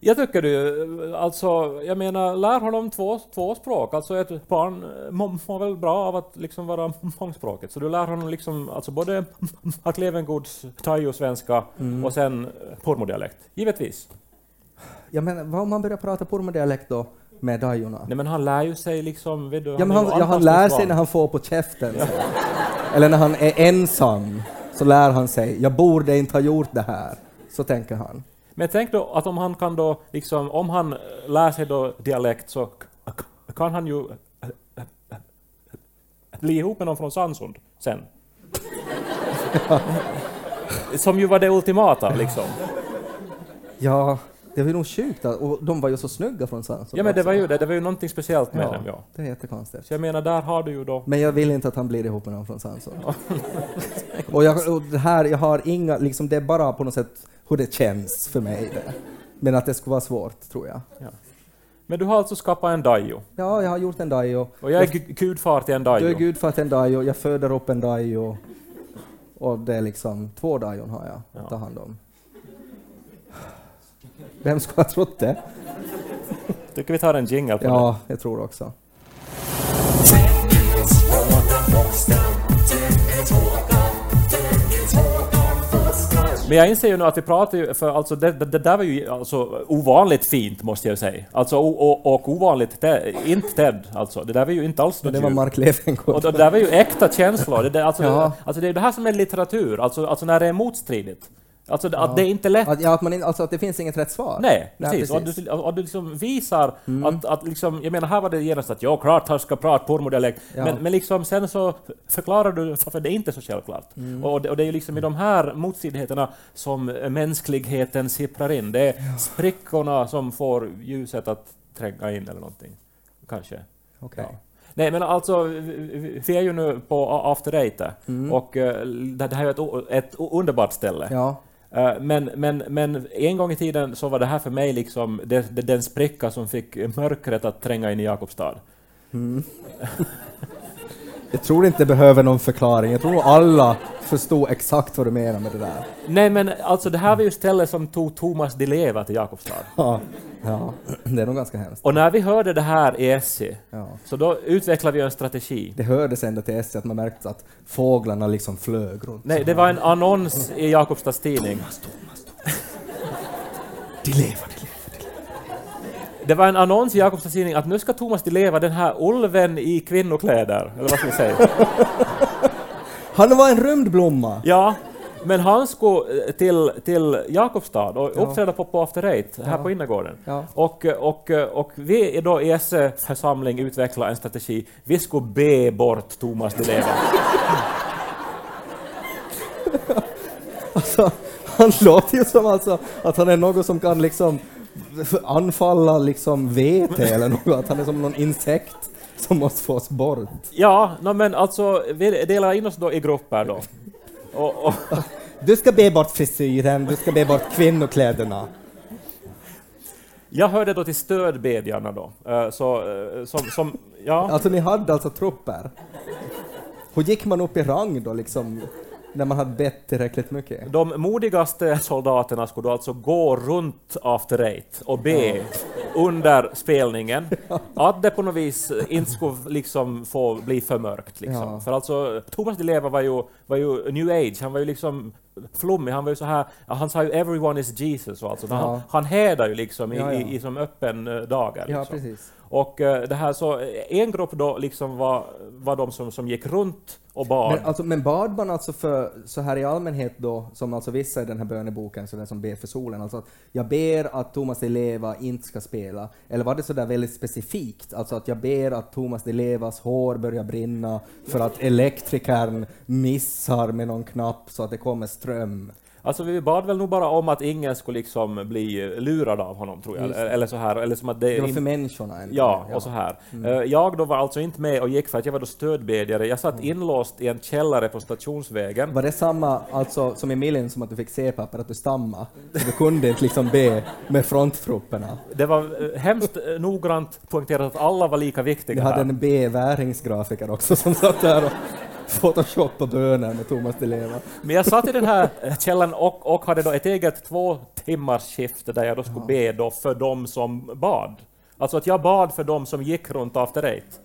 Jag tycker du, alltså, jag menar, lär honom två, två språk. Alltså ett barn mår väl bra av att liksom vara mångspråkigt. Så du lär honom liksom, alltså både Mark Levengoods thai-svenska Mm. och sen pormodialekt. Givetvis. Ja, men vad om han börjar prata pormodialekt då med dajorna? Nej men han lär ju sig liksom, vet du, Ja, han, ju ja, han lär sig när han får på käften. Så. Eller när han är ensam, så lär han sig. Jag borde inte ha gjort det här. Så tänker han. Men tänk då att om han kan då, liksom, om han eh, lär sig då dialekt så kan han ju eh, eh, bli ihop med någon från Sandsund sen. Som ju var det ultimata liksom. Ja, det var nog sjukt. Och de var ju så snygga från Sandsund Ja men det var ju det, det var ju någonting speciellt med Ja, dem ja. det är jättekonstigt. Så jag menar, där har du ju då... Men jag vill inte att han blir ihop med någon från Sandsund. och, jag, och här, jag har inga, liksom det är bara på något sätt hur det känns för mig. Det. Men att det skulle vara svårt, tror jag. Men du har alltså skapat en dajo. Ja, jag har gjort en dajo. Och jag är gu- gudfar till en Du är dajo. gud för att en dajo, jag föder upp en dajo. Och det är liksom, två dajon har jag Ja. att ta hand om. Vem skulle ha trott det? Tycker vi tar en jingle på det. Ja, jag tror också. Men jag inser ju nu att vi pratar ju, för alltså det, det, det där var ju alltså ovanligt fint måste jag säga. Alltså och, och, ovanligt, te, inte Ted alltså. Det där var ju inte alls något det var. Mark Levengood. Och det där var ju äkta känslor. Det, det, alltså, Ja. det, alltså det är det här som är litteratur, alltså, alltså när det är motstridigt. Alltså det- att det är inte lätt. Att, ja, att, man, in- alltså att det finns inget rätt svar. Nej, Nej, precis. Och, precis. du, och du liksom visar Mm. att, att liksom, jag menar här var det genast att ja, klart han ska prata pormodialekt, Ja. men, men liksom sen så förklarar du varför det inte är så självklart. Mm. Och, det, och det är ju liksom i de här motstridigheterna som mänskligheten sipprar in. Det är sprickorna som får ljuset att tränga in eller någonting. Kanske. Okej. Ja. Nej men alltså, vi- är ju nu på After Eight Mm. och eh, det här är ett, ett underbart ställe. Ja. Eh, Men, men, men en gång i tiden så var det här för mig liksom det, det, den spricka som fick mörkret att tränga in i Jakobstad. Jag tror inte det behöver någon förklaring. Jag tror alla förstod exakt vad du menar med det där. Nej men alltså det här var ju stället som tog Thomas Di Leva till Jakobstad. Ja, det är nog ganska hemskt. Och när vi hörde det här i SC, Ja. så då utvecklade vi en strategi. Det hördes ända till SC att man märkte att fåglarna liksom flög runt. Nej, det var en annons i Jakobstads tidning. De lever, de lever. Det var en annons i Jakobstads tidning att nu ska Thomas Di Leva, den här ulven i kvinnokläder, eller vad ska vi säga? Han var en rymdblomma! Ja, men han skulle eh, till, till Jakobstad och Ja. uppträda på, på After Eight här Ja. på innergården. Ja. Och, och, och vi är då i SE församling utveckla en strategi. Vi skulle be bort Thomas Di Leva. Alltså, han låter ju som alltså att han är någon som kan liksom anfalla liksom vete eller något, att han är som någon insekt som måste fås bort. Ja, no, men alltså vi delar in oss då i grupper då. Och, och, Du ska be bort frisyren, du ska be bort kvinnokläderna. jag hörde då till stödbedjarna då. Eh, Så, eh, som, som, ja. Alltså ni hade alltså trupper. Hur gick man upp i rang då liksom, när man hade bett tillräckligt mycket? De modigaste soldaterna skulle alltså gå runt After Eight och be under spelningen att det på något vis inte skulle liksom få bli för mörkt. Liksom. Ja. För alltså, Thomas Di Leva var ju, var ju new age, han var ju liksom flummig, han var ju så här, han sa ju “everyone is Jesus” alltså, Ja. han, han hädar ju liksom i, Ja. I, i som öppen eh, dager. Ja, liksom. precis. Och eh, det här så, en grupp då liksom var, var de som, som gick runt och bad. Men, alltså, men bad man alltså för, så här i allmänhet då, som alltså vissa i den här böneboken, så den som ber för solen, alltså att jag ber att Thomas Di Leva inte ska spela, eller var det så där väldigt specifikt, alltså att jag ber att Thomas Di Levas hår börjar brinna för att elektrikern missar med någon knapp så att det kommer ström? Alltså vi bad väl nog bara om att ingen skulle liksom bli lurad av honom, tror jag. Eller, så här, eller som att det... Det var in- för människorna. ändå. Ja, och så här. Eh, Jag då var alltså inte med och gick för att jag var då stödbedjare. Jag satt inlåst i en källare på Stationsvägen. Var det samma alltså, som i Millen som att du fick C-papper, att du stammade? Så du kunde inte liksom be med fronttrupperna? Det var eh, hemskt eh, noggrant poängterat att alla var lika Vi viktiga hade här. en B-väringsgrafiker också som satt där och photoshoppade böner med Thomas Di Leva. Men jag satt i den här eh, källaren och, och hade då ett eget två timmars skift där jag då skulle be då för dem som bad. Alltså att jag bad för dem som gick runt After Eight.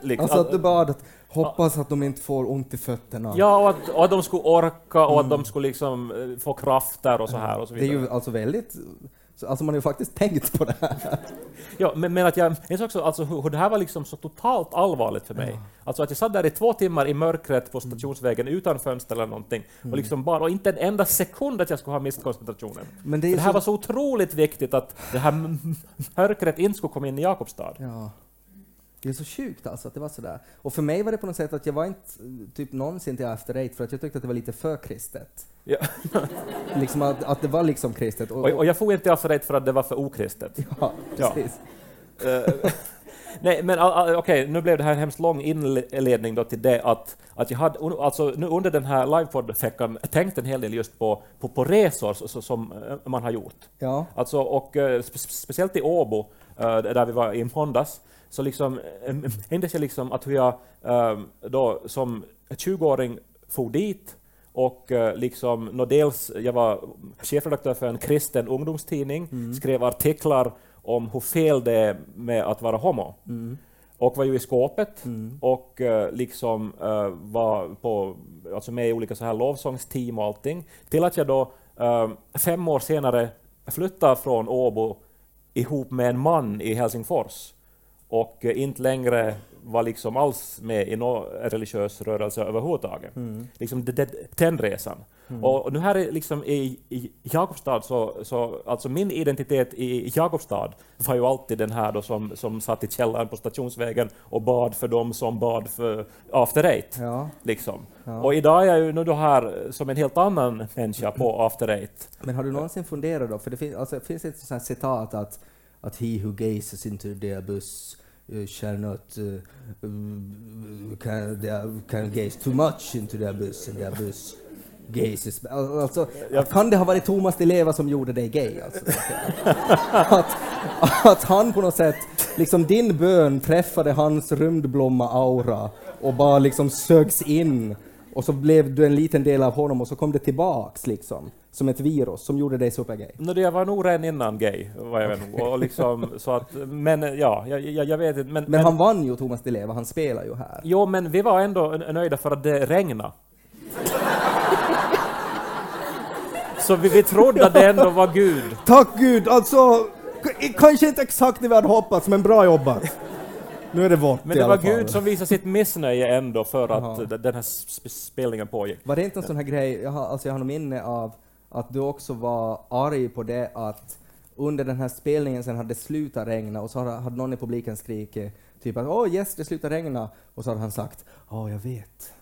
Liksom. Alltså att du bad att hoppas att de inte får ont i fötterna. Ja, och att, och att de skulle orka och att de skulle liksom eh, få krafter och så här och så det är vidare. ju alltså väldigt... så- Alltså man har ju faktiskt tänkt på det här. Ja, men, men att jag minns också alltså, hur, hur det här var liksom så totalt allvarligt för mig. Alltså att jag satt där i två timmar i mörkret på stationsvägen utan fönster eller någonting och liksom bara, och inte en enda sekund att jag skulle ha mist koncentrationen. Men det det här så... var så otroligt viktigt att det här mörkret inte skulle komma in i Jakobstad. Ja. Det är så sjukt alltså att det var sådär. Och för mig var det på något sätt att jag var inte typ någonsin till After Eight för att jag tyckte att det var lite för kristet. Ja. Liksom att, att det var liksom kristet. Och, Och, och jag får inte After Eight för att det var för okristet. ja, Ja. precis. Eh, Nej, men ah, ah, okej, nu blev det här en hemskt lång inledning då till det att, att jag hade, alltså nu under den här livepodd-veckan tänkt en hel del just på, på, på resor så, som eh, man har gjort. Ja. Alltså, och eh, spe, speciellt i Åbo, där vi var i måndags, så liksom, eh, minns jag liksom att hur jag eh, då som 20-åring for dit och eh, liksom, nå dels, jag var chefredaktör för en kristen ungdomstidning, skrev artiklar om hur fel det är med att vara homo. och var ju i skåpet och eh, liksom eh, var på, alltså med i olika så här lovsångsteam och allting. Till att jag då eh, fem år senare flyttade från Åbo ihop med en man i Helsingfors och eh, inte längre var liksom alls med i någon religiös rörelse överhuvudtaget. Liksom det, det, den resan. Och, och nu här är liksom i, i Jakobstad, så, så alltså min identitet i Jakobstad var ju alltid den här då som, som satt i källaren på Stationsvägen och bad för dem som bad för After Eight. Ja. Liksom. Och idag är jag ju nu då här som en helt annan människa på After Eight. Men har du någonsin funderat då, för det finns, alltså, finns ett sånt citat att, att he who gazes into the abyss uh, shall not uh, uh, can, the, can gaze too much into the abyss and the abyss gazes. Al- Alltså, att kan det ha varit Thomas Di Leva som gjorde dig gay? Alltså? att, att han på något sätt, liksom din bön träffade hans rymdblomma-aura och bara liksom sögs in och så blev du en liten del av honom och så kom det tillbaks liksom som ett virus som gjorde dig supergay. No, jag var nog redan innan gay, var jag nog. Och liksom, så att, men ja, jag, jag, jag vet inte. Men, Men han vann ju Thomas Di Leva, han spelar ju här. Jo, men vi var ändå nöjda för att det regnade. Så vi, vi trodde att det ändå var Gud. Tack Gud, alltså kanske inte exakt det vi hade hoppats, men bra jobbat. Nu är det vått Men det var. Gud som visade sitt missnöje ändå för att Jaha. d- den här sp- spelningen pågick. Var det inte en sån här grej, jag har, alltså jag har minne av att du också var arg på det att under den här spelningen sen hade det slutat regna och så hade, någon i publiken skrikit typ att åh yes, det slutar regna och så hade han sagt ja, jag vet.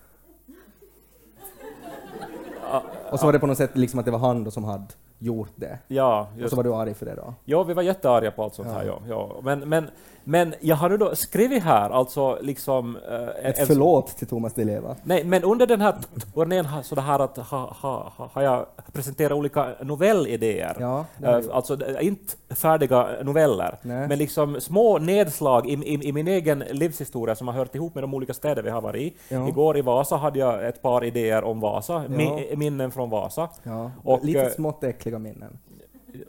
Och så var det på något sätt liksom att det var han då som hade gjort det. Ja, Och så var du arg för det då? Ja, vi var jättearga på allt sånt här. Ja. Ja. Men, men, men jag har nu då skrivit här, alltså liksom... eh, Ett förlåt till Thomas Di Leva. Nej, men under den här turnén har, så det här att, ha, ha, ha, har jag presenterat olika novellidéer. Ja, Eh, alltså är inte färdiga noveller, Nej. men liksom små nedslag i, i, i min egen livshistoria som har hört ihop med de olika städer vi har varit i. Ja. Igår i Vasa hade jag ett par idéer om Vasa, Ja. mi, minnen från Vasa. Ja. Och, Lite eh, smått äckliga minnen.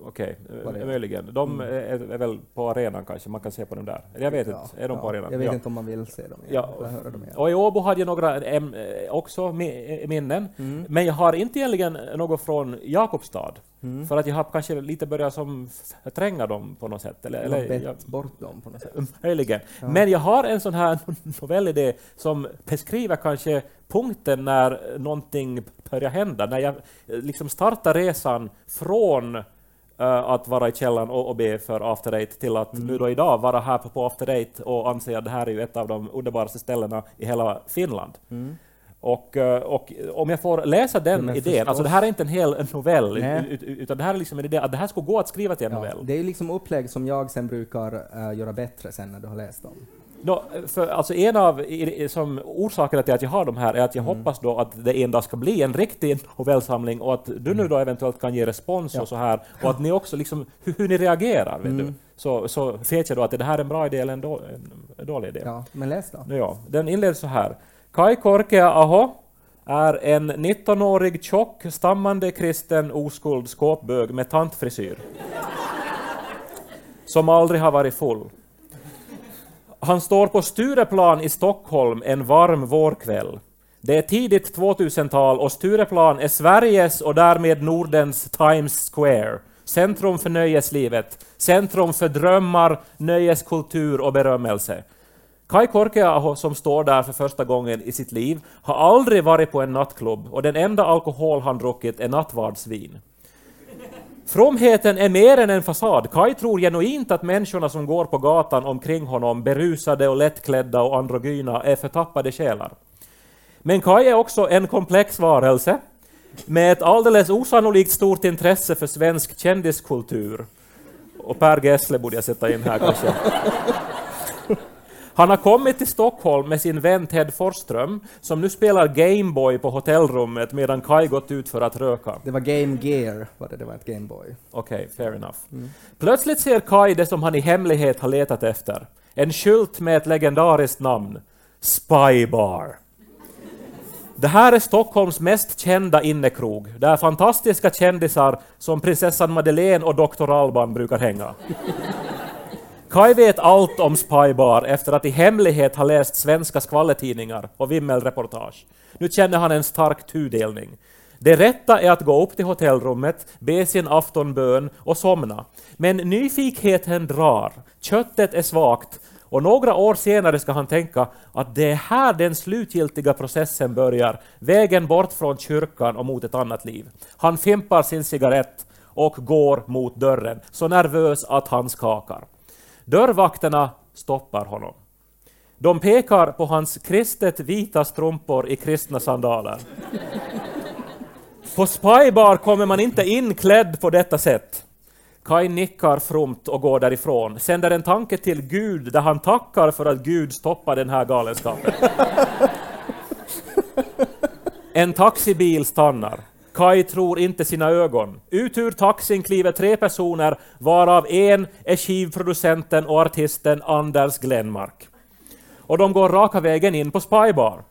Okej, är. möjligen. De Mm. är, är väl på arenan kanske, man kan se på dem där. Jag vet Ja, inte, är de ja. på arenan? Jag vet Ja. inte om man vill se dem igen, Ja. höra dem igen. Och i Åbo hade jag några äm, eh, också mi- minnen, Mm. men jag har inte egentligen något från Jakobstad. Mm. För att jag har kanske lite börjat som förtränga dem på något sätt. Eller, Eller bett jag, bort dem på något sätt. möjligen. Ja. Men jag har en sån här novellidé som beskriver kanske punkten när någonting börjar hända. När jag eh, liksom startar resan från att vara i källaren och, och be för After Eight till att Mm. nu då idag vara här på, på After Eight och anse att det här är ju ett av de underbaraste ställena i hela Finland. Mm. Och, eh, och om jag får läsa den Ja, idén, förstås. alltså det här är inte en hel novell, Nej. ut- ut- utan det här är liksom en idé att det här skulle gå att skriva till en Ja, novell. det är liksom upplägg som jag sen brukar eh, göra bättre sen när du har läst dem. Nå, för alltså en av som orsakerna till att jag har de här är att jag Mm. hoppas då att det en dag ska bli en riktig novellsamling och att du nu då eventuellt kan ge respons Mm. Ja. och så här och att ni också liksom hur, hur ni reagerar, vet Mm. du. Så, så vet jag då att det här är en bra idé eller en, då, en dålig idé. Ja, men läs då. Ja, den inleds så här. Kai Korkea Aho är en 19-årig tjock, stammande kristen oskuld skåpbög med tantfrisyr. Som aldrig har varit full. Han står på Stureplan i Stockholm en varm vårkväll. Det är tidigt 2000-tal och Stureplan är Sveriges och därmed Nordens Times Square. Centrum för nöjeslivet, centrum för drömmar, nöjeskultur och berömmelse. Kai Korkeaho, som står där för första gången i sitt liv, har aldrig varit på en nattklubb och den enda alkohol han druckit är nattvardsvin. Fromheten är mer än en fasad. Kai tror genuint att människorna som går på gatan omkring honom, berusade och lättklädda och androgyna, är förtappade själar. Men Kai är också en komplex varelse med ett alldeles osannolikt stort intresse för svensk kändiskultur. Och Per Gessle borde jag sätta in här kanske. Han har kommit till Stockholm med sin vän Ted Forsström, som nu spelar Gameboy på hotellrummet medan Kai gått ut för att röka. Det var Game Gear, var det, det var ett Gameboy. Okej, fair enough. Plötsligt ser Kai det som han i hemlighet har letat efter. En skylt med ett legendariskt namn. Spy Bar. Det här är Stockholms mest kända innekrog, där fantastiska kändisar som prinsessan Madeleine och Dr. Alban brukar hänga. Kai vet allt om Spybar efter att i hemlighet ha läst svenska skvallertidningar och vimmelreportage. Nu känner han en stark tudelning. Det rätta är att gå upp till hotellrummet, be sin aftonbön och somna. Men nyfikenheten drar, köttet är svagt och några år senare ska han tänka att det är här den slutgiltiga processen börjar, vägen bort från kyrkan och mot ett annat liv. Han fimpar sin cigarett och går mot dörren, så nervös att han skakar. Dörrvakterna stoppar honom. De pekar på hans kristet vita strumpor i kristna sandaler. På Spybar kommer man inte in klädd på detta sätt. Kai nickar fromt och går därifrån, sänder en tanke till Gud där han tackar för att Gud stoppar den här galenskapen. En taxibil stannar. Kai tror inte sina ögon. Ut ur taxin kliver tre personer, varav en är skivproducenten och artisten Anders Glenmark. Och de går raka vägen in på Spybar.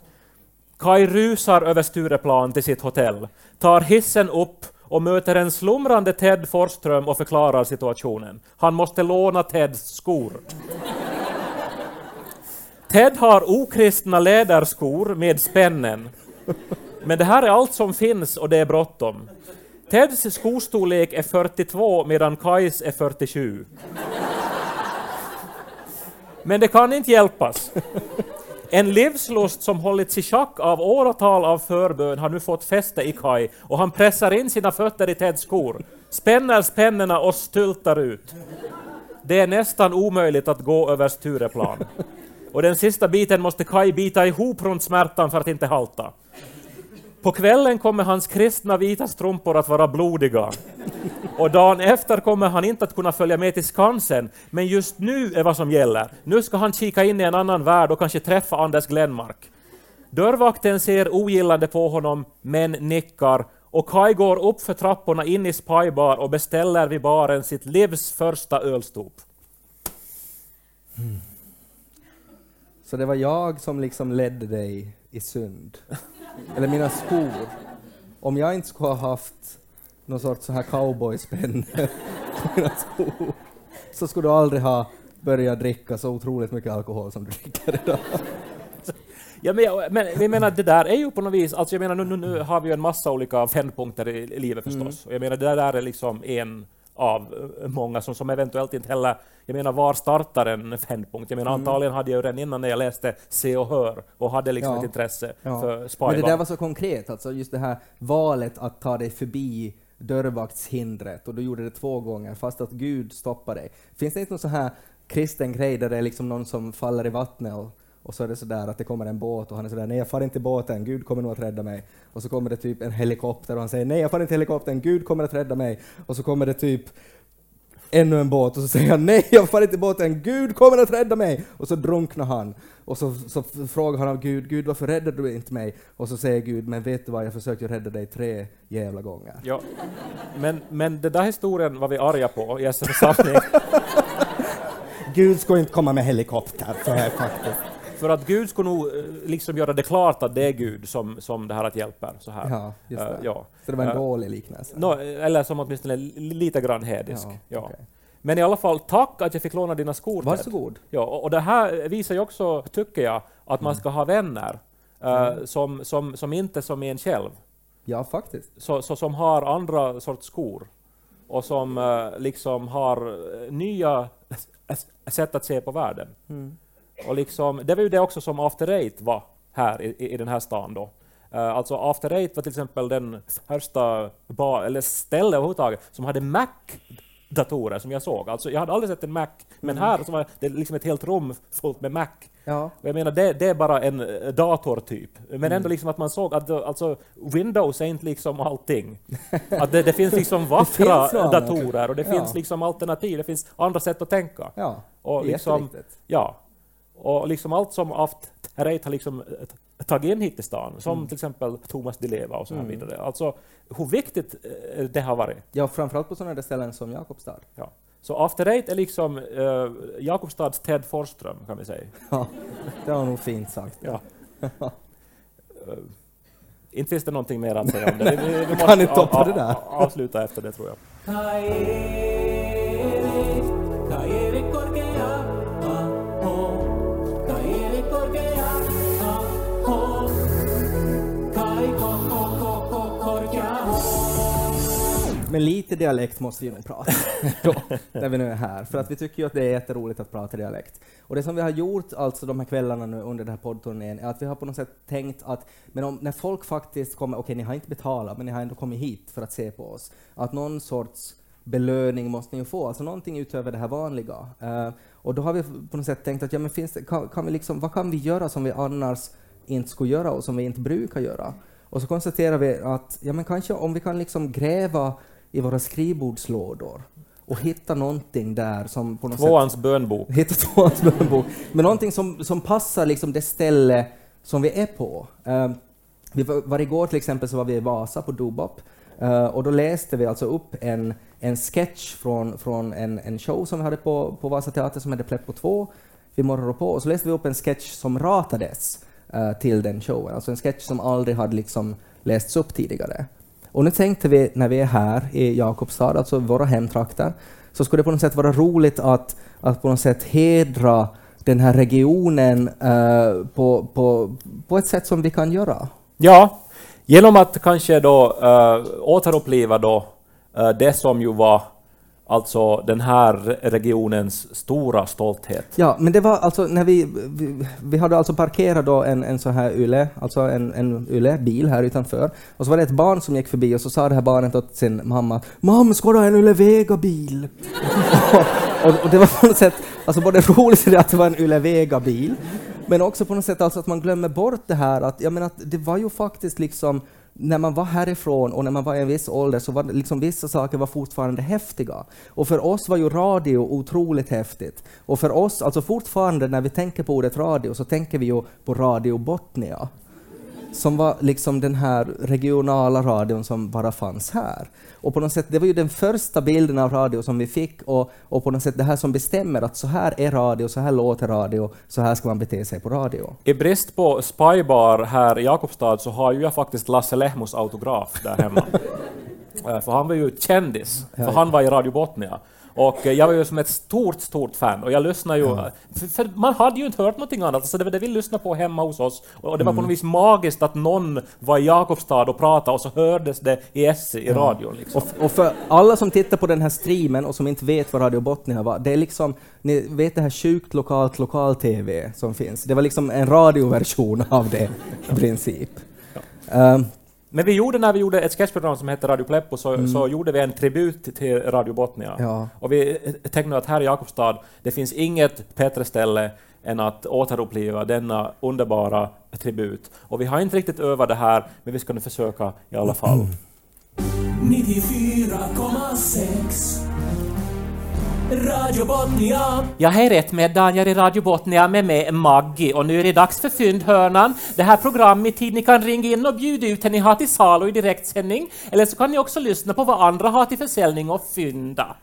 Kai rusar över Stureplan till sitt hotell, tar hissen upp och möter en slumrande Ted Forsström och förklarar situationen. Han måste låna Teds skor. Ted har okristna läderskor med spännen. Men det här är allt som finns och det är bråttom. Teds skostorlek är 42 medan Kajs är 47. Men det kan inte hjälpas. En livslust som hållits i schack av åratal av förbön har nu fått fäste i Kaj och han pressar in sina fötter i Teds skor, spänner spännena och stultar ut. Det är nästan omöjligt att gå över Stureplan. Och den sista biten måste Kaj bita ihop runt smärtan för att inte halta. På kvällen kommer hans kristna vita strumpor att vara blodiga. Och dagen efter kommer han inte att kunna följa med till Skansen, men just nu är vad som gäller. Nu ska han kika in i en annan värld och kanske träffa Anders Glenmark. Dörrvakten ser ogillande på honom, men nickar och Kai går upp för trapporna in i Spybar och beställer vid baren sitt livs första ölstop. Så det var jag som liksom ledde dig i synd. Eller mina skor. Om jag inte skulle ha haft någon sorts så här cowboyspänne på mina skor så skulle du aldrig ha börjat dricka så otroligt mycket alkohol som du dricker idag. Ja, men, jag- men vi menar, det där är ju på något vis, alltså jag menar nu, nu, nu har vi ju en massa olika vändpunkter i, i livet förstås. Och jag menar, det där är liksom en av eh, många som, som eventuellt inte heller, jag menar var startar en vändpunkt? Jag menar antagligen hade jag ju redan innan när jag läste Se och Hör och hade liksom Ja. ett intresse Ja. för Men Spybar. det där var så konkret, alltså just det här valet att ta dig förbi dörrvaktshindret och du gjorde det två gånger fast att Gud stoppade dig. Finns det inte någon så här kristen grej där det är liksom någon som faller i vattnet och, och så är det sådär att det kommer en båt och han är sådär nej jag far inte i båten, Gud kommer nog att rädda mig. Och så kommer det typ en helikopter och han säger nej jag far inte i helikoptern, Gud kommer att rädda mig. Och så kommer det typ ännu en båt och så säger han nej jag far inte i båten, Gud kommer att rädda mig! Och så drunknar han. Och så, så frågar han av Gud, Gud varför räddade du inte mig? Och så säger Gud, men vet du vad, jag försökte rädda dig tre jävla gånger. Ja. Men, men den där historien var vi arga på i SM Samling. Gud ska inte komma med helikopter, så här faktiskt. För att Gud skulle nog eh, liksom göra det klart att det är Gud som, som det här att hjälper. Så här. Ja, just Eh, det. ja. Så det var en Eh, dålig liknelse. Nå, eller som åtminstone li- lite grann hädisk. Ja, Ja, okej. Men i alla fall, tack att jag fick låna dina skor. Ted. Varsågod. Ja, och, och det här visar ju också, tycker jag, att man ska ha vänner eh, som, som, som inte som en själv, Ja, faktiskt. så, så, som har andra sorts skor och som eh, liksom har nya sätt att se på världen. Och liksom, det var ju det också som After Eight var här i, i- den här stan då. Eh, alltså After Eight var till exempel den första bar, eller ställe överhuvudtaget som hade Mac-datorer som jag såg. Alltså jag hade aldrig sett en Mac, men här så var det liksom ett helt rum fullt med Mac. Ja. Jag menar, det, det är bara en eh, datortyp. Men ändå liksom att man såg att det- alltså, Windows är inte liksom allting. Att det, det finns liksom vackra finns datorer och det Ja. finns liksom alternativ, det finns andra sätt att tänka. Ja, Och liksom, ja. Och liksom allt som After Eight har liksom eh, tagit in hit till stan, som Mm. till exempel Thomas Di Leva och så här vidare. Alltså hur viktigt eh, det har varit. Ja, framförallt på sådana där ställen som Jakobstad. Ja. Så After Eight är liksom eh, Jakobstads Ted Forsström kan vi säga. Ja, det var nog fint sagt. Ja. Eh, inte finns det någonting mer att säga om det. Vi, vi, vi Kan inte toppa det där. avsluta efter det tror jag. Men lite dialekt måste vi nog prata då, när vi nu är här, för att vi tycker ju att det är jätteroligt att prata dialekt. Och det som vi har gjort alltså de här kvällarna nu under den här poddturnén är att vi har på något sätt tänkt att men om, när folk faktiskt kommer, okej ni har inte betalat men ni har ändå kommit hit för att se på oss, att någon sorts belöning måste ni ju få, alltså någonting utöver det här vanliga. Uh, och då har vi på något sätt tänkt att ja, men finns det, kan, kan vi liksom, vad kan vi göra som vi annars inte skulle göra och som vi inte brukar göra? Och så konstaterar vi att ja, men kanske om vi kan liksom gräva i våra skrivbordslådor och hitta någonting där som på något sätt Tvåans bönbok. hitta tvåans bönbok. Men någonting som, som passar liksom det ställe som vi är på. Eh, vi var, var igår till exempel så var vi i Vasa på Dobop eh, och då läste vi alltså upp en, en sketch från, från en, en show som vi hade på, på Vasa Teater som hette Pleppo 2 vid morgon på och så läste vi upp en sketch som ratades eh, till den showen, alltså en sketch som aldrig hade liksom lästs upp tidigare. Och nu tänkte vi när vi är här i Jakobstad, alltså våra hemtrakter, så skulle det på något sätt vara roligt att, att på något sätt hedra den här regionen eh, på, på, på ett sätt som vi kan göra. Ja, genom att kanske då eh, återuppliva då eh, det som ju var alltså den här regionens stora stolthet. Ja, men det var alltså när vi, vi, vi hade alltså parkerat då en, en sån här Yle, alltså en, en Yle-bil här utanför, och så var det ett barn som gick förbi och så sa det här barnet åt sin mamma ”Mamma, ska du ha en Yle Vega-bil?” och, och, och det var på något sätt, alltså både roligt att det var en Yle Vega-bil, men också på något sätt alltså att man glömmer bort det här att, jag menar att det var ju faktiskt liksom när man var härifrån och när man var i en viss ålder så var liksom vissa saker var fortfarande häftiga. Och för oss var ju radio otroligt häftigt. Och för oss, alltså fortfarande när vi tänker på ordet radio så tänker vi ju på Radio Botnia. Som var liksom den här regionala radion som bara fanns här. Och på något sätt, det var ju den första bilden av radio som vi fick och, och på något sätt det här som bestämmer att så här är radio, så här låter radio, så här ska man bete sig på radio. I brist på spybar här i Jakobstad så har ju jag faktiskt Lasse Lehmus autograf där hemma. Eh, för han var ju kändis, för han var i Radio Botnia. Och eh, jag var ju som ett stort, stort fan och jag lyssnade ju... För, för man hade ju inte hört någonting annat, så det var det vi lyssnade på hemma hos oss. Och det var på något vis magiskt att någon var i Jakobstad och pratade och så hördes det i SE i radion. Liksom. Och, och för alla som tittar på den här streamen och som inte vet vad Radio Botnia var, det är liksom, ni vet det här sjukt lokalt lokal-TV som finns, det var liksom en radioversion av det i princip. Ehm, Men vi gjorde när vi gjorde ett sketchprogram som hette Radio Pleppo så, så gjorde vi en tribut till Radio Botnia. Ja. Och vi tänkte nu att här i Jakobstad, det finns inget bättre ställe än att återuppliva denna underbara tribut. Och vi har inte riktigt övat det här, men vi ska nu försöka i alla fall. 94,6 Radio Botnia Jag hej rätt med Daniel i Radio Botnia med mig Maggie och nu är det dags för Fyndhörnan. Det här programmet tid ni kan ringa in och bjuda ut det ni har till salu i direktsändning eller så kan ni också lyssna på vad andra har till försäljning och fynda.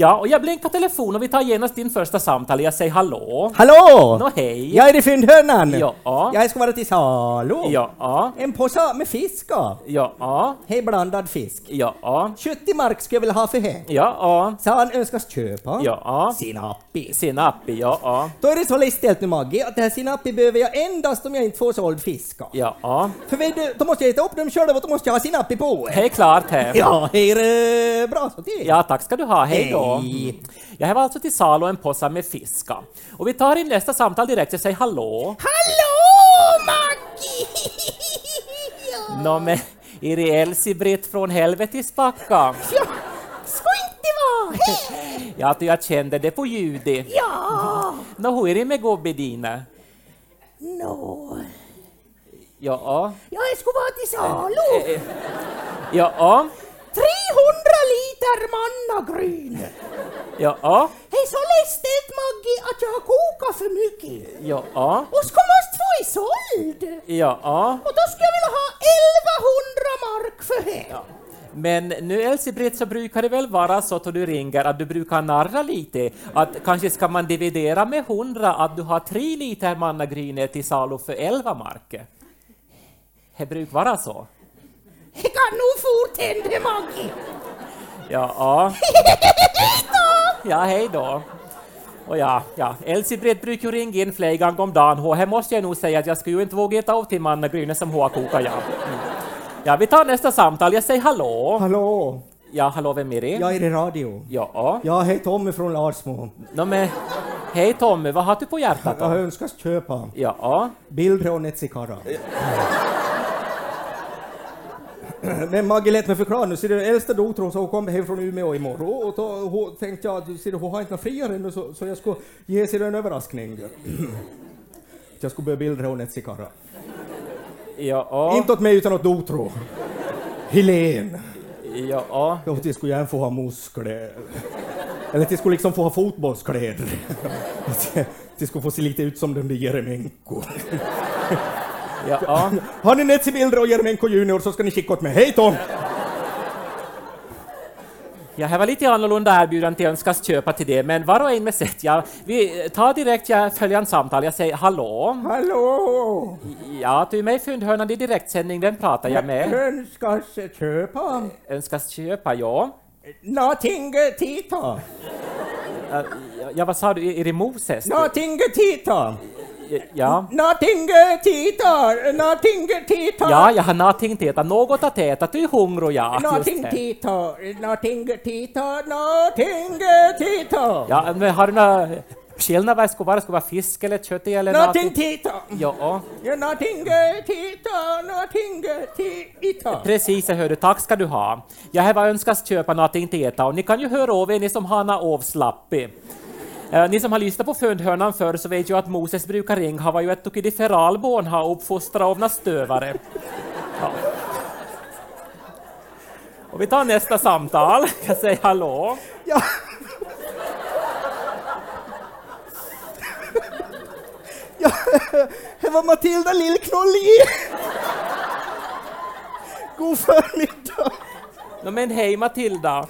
Ja, och jag blinkar telefon och vi tar genast din första samtal. Jag säger hallå. Hallå! Nå hej. Jag är i fyndhörnan! Ja. Jag ska vara till salu! Ja, En påse med fisk ja, Hej blandad fisk. ja, 70 mark skulle jag vilja ha för det. ja, Så han önskas köpa. ja. Sinappi. Sinappi, ja, Då är det så ställt nu Maggie att det här sinappi behöver jag endast om jag inte får såld fisk. ja. För vet du, då måste jag äta upp dem själv och då måste jag ha sinappi på. Hej klart här. Ja, hej det bra så det. Ja, tack ska du ha. Hej då. Jag har alltså till salu en påse med fiska. Och vi tar in nästa samtal direkt. Jag säger hallå. Hallå Maggie! Nå men, är det Elsie-Britt från helvetis backa? Ja, ska inte vara här? Ja, att jag kände det på ljudet. Ja, Nå, hur är det med gubbe dina? nå. Ja, Jag skulle vara till salu. ja, 300 liter mannagryn. ja, Hej så lästelt Maggie att jag har kokat för mycket. ja, Och ska måste få i såld. ja. Och då skulle jag vilja ha 1100 mark för det. Men nu Elsie-Britt så brukar det väl vara så att du ringer att du brukar narra lite. Att kanske ska man dividera med 100 att du har 3 liter mannagryne till salu för 11 mark. Det brukar vara så. Det kan nog fort hända Maggie. Ja. Ja, hej då. Och ja, ja, Elsie-Britt brukar ju ringa in flera gånger om dagen. Och här måste jag nog säga att jag skulle ju inte våga äta upp till mannagryne som hon har kokat, ja. Mm. Ja, vi tar nästa samtal. Jag säger hallå. Hallå? Ja, hallå, vem är det? Jag är i radio. Ja. Jag heter Tommy från Larsmo. No, men, hej Tommy, vad har du på hjärtat Jag då? önskas köpa Ja. bilder av Netsikara. Men Maggie lät mig förklara nu, ser du, äldsta dottern så hon kom hem från Umeå imorgon och då hon tänkte jag att ser du, hon har inte några friare ännu så, så jag skulle ge sig en överraskning. jag skulle börja bilda av Netsikara. Ja. Inte åt mig utan åt dotro. Helen. Ja. Jag till skulle gärna få ha muskler. Eller till skulle liksom få ha fotbollskläder. Till skulle få se lite ut som den där Jeremenko. Ja. Har ni Netsi-bilder av Jeremenko Junior så ska ni skicka åt mig. Hej Tom! Ja, här var lite annorlunda erbjudande till önskas köpa till det, men var och en med sätt. Ja, vi tar direkt ja, följande samtal. Jag säger hallå. Hallå! Ja, du är med i Fyndhörnan i direktsändning. Vem pratar jag med? Önskas köpa Önskas köpa, ja. någonting tita. Ja, Ja, vad sa du? Är det Moses? Någonting tita. Ja. Någonting tita. Någonting tita. Ja, jag har någonting att äta. Något att äta. Du är hungrig, ja. Just Någonting det. tita. Någonting tita. Någonting tita. Ja, men har du några skillnader vad det ska vara? Det vara fisk eller kött eller Någonting tita. Ja, Ja, någonting tita. Någonting precis, jag hörde. Tack ska du ha. Jag har önskat köpa någonting äta och ni kan ju höra av er, ni som har några avslappig. Eh, ni som har lyssnat på Föndhörnan förr så vet ju att Moses brukar var ju ett feralborn har uppfostrat några stövare. Ja. Och vi tar nästa samtal. Jag säger hallå. Ja. ja, det var Matilda Lillknolli. God förmiddag. No, men hej Matilda.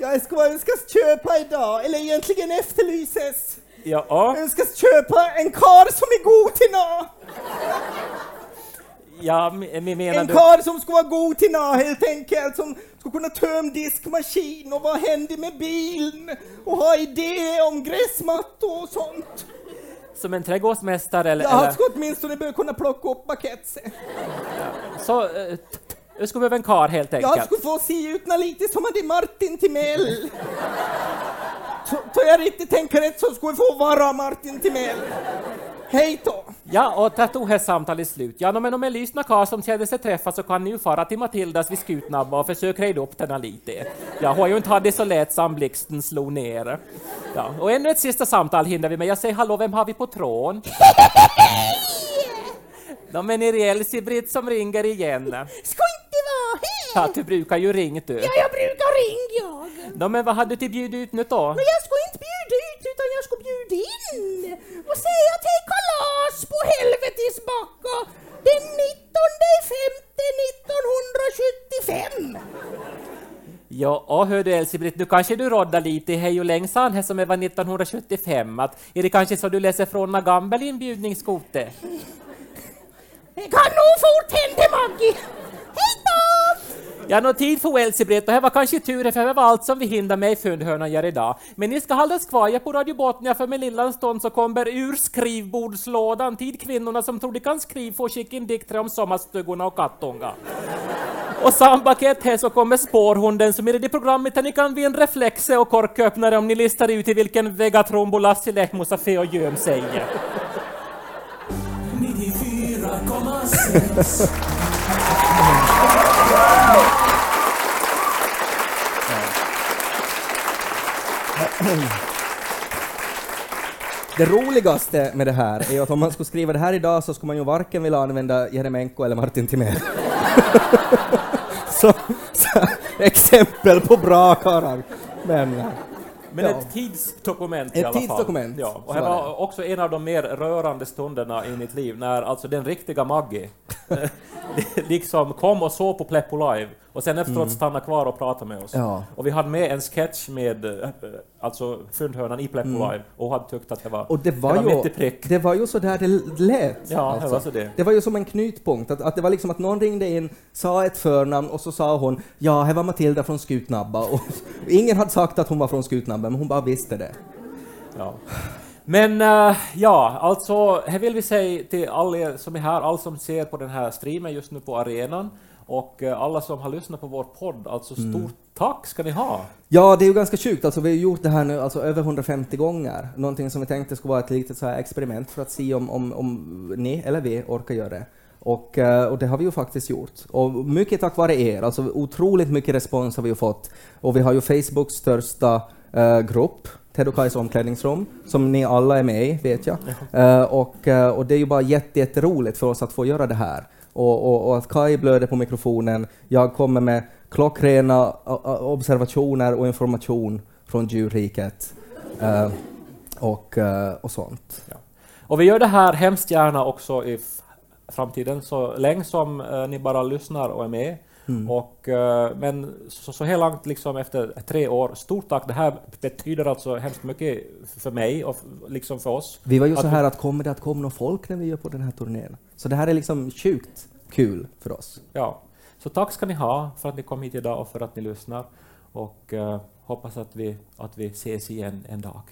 Jag ska önskas köpa idag, eller egentligen efterlyses. Ja, Önskas köpa en kar som är god till nå. ja men men menar En du? kar som ska vara god till nå helt enkelt, som ska kunna tömma diskmaskin och vara händig med bilen och ha idéer om gräsmattor och sånt. Som en trädgårdsmästare eller? Ja, han eller? ska åtminstone börja kunna plocka upp paketsen. Så, eh, du skulle behöva en kar helt Jag enkelt? skulle få se ut lite som är Martin Timell. Så, så jag riktigt tänker rätt så skulle jag få vara Martin Timell. Hej då! Ja, och där tog här samtalet slut. Ja, men om en lyssnar karl som kände sig träffad så kan ni ju fara till Matildas vid Skutnabba och försöka reda upp denna lite. Ja, hon har ju inte haft det så lätt som blixten slog ner. Ja, och ännu ett sista samtal hinner vi med. Jag säger hallå, vem har vi på tråden? No, men är det Elsie-Britt som ringer igen? Ska Ja, du brukar ju ringa du. Ja, jag brukar ringa jag. No, men vad hade du till bjud ut nu då? Men jag ska inte bjuda ut utan jag ska bjuda in och säga att det är kalas på helvetis backa den 19 femte 1975. Ja, och hör du Elsie-Britt, nu kanske du roddar lite i Hej och längsan här som det var 1975. Att, är det kanske så du läser från en gammal inbjudningskote? Det kan nog fort hända Maggie. Hej då! Jag har nog tid för Welsey-Britt och det var kanske tur för det var allt som vi hinner med i Fyndhörnan gör idag. Men ni ska hållas kvar jag på Radio Botnia för med lilla stund så kommer ur skrivbordslådan tid kvinnorna som tror de kan skriva får skicka in dikter om sommarstugorna och kattunga. Och sambaket här så kommer spårhunden som är i det programmet där ni kan vinna reflexer och korköppnare om ni listar ut i vilken Vegatron Bolassi Lehmusa Fe och göm sig. 94,6 Det roligaste med det här är att om man skulle skriva det här idag så skulle man ju varken vilja använda Jeremenko eller Martin Timell. så, så, exempel på bra karlar. Men, Men Ja. ett tidsdokument i Ett alla fall. tidsdokument, Ja, och det var var också en av de mer rörande stunderna i mitt liv när alltså den riktiga Maggie liksom kom och såg på Pleppo Live och sen efteråt stannade kvar och pratade med oss. Mm. Ja. Och vi hade med en sketch med eh, alltså Fyndhörnan i Pleppo Live och hade tyckt att det var, Mm. och det var, mitt i ju, det var ju så där det lät. Ja, alltså. det var så det. Det var ju som en knutpunkt, att, att det var liksom att någon ringde in, sa ett förnamn och så sa hon ja, här var Matilda från Skutnabba och ingen hade sagt att hon var från Skutnabba, men hon bara visste det. Ja. Men eh, ja, alltså, här vill vi säga till alla som är här, alla som ser på den här streamen just nu på arenan Och eh, alla som har lyssnat på vår podd, alltså Mm. stort tack ska ni ha! Ja, det är ju ganska sjukt. Alltså, vi har gjort det här nu alltså, över 150 gånger. Någonting som vi tänkte skulle vara ett litet så här experiment för att se om, om, om ni eller vi orkar göra det. Och, eh, och det har vi ju faktiskt gjort. Och mycket tack vare er. Alltså, otroligt mycket respons har vi fått. Och vi har ju Facebooks största eh, grupp, Ted och Kajs omklädningsrum, som ni alla är med i, vet jag. Eh, och, eh, och det är ju bara jätte, jätteroligt för oss att få göra det här. Och, och, och att Kaj blöder på mikrofonen, jag kommer med klockrena observationer och information från djurriket. eh, och, eh, och sånt. Och vi gör det här hemskt gärna också i framtiden, så länge som eh, ni bara lyssnar och är med. Mm. Och, eh, men så, så här långt, liksom efter tre år, stort tack. Det här betyder alltså hemskt mycket för mig och liksom för oss. Vi var ju Att så här att kommer det att komma någon folk när vi gör på den här turnén? Så det här är liksom sjukt kul för oss. Ja, så tack ska ni ha för att ni kom hit idag och för att ni lyssnar. Och eh, hoppas att vi, att vi ses igen en dag.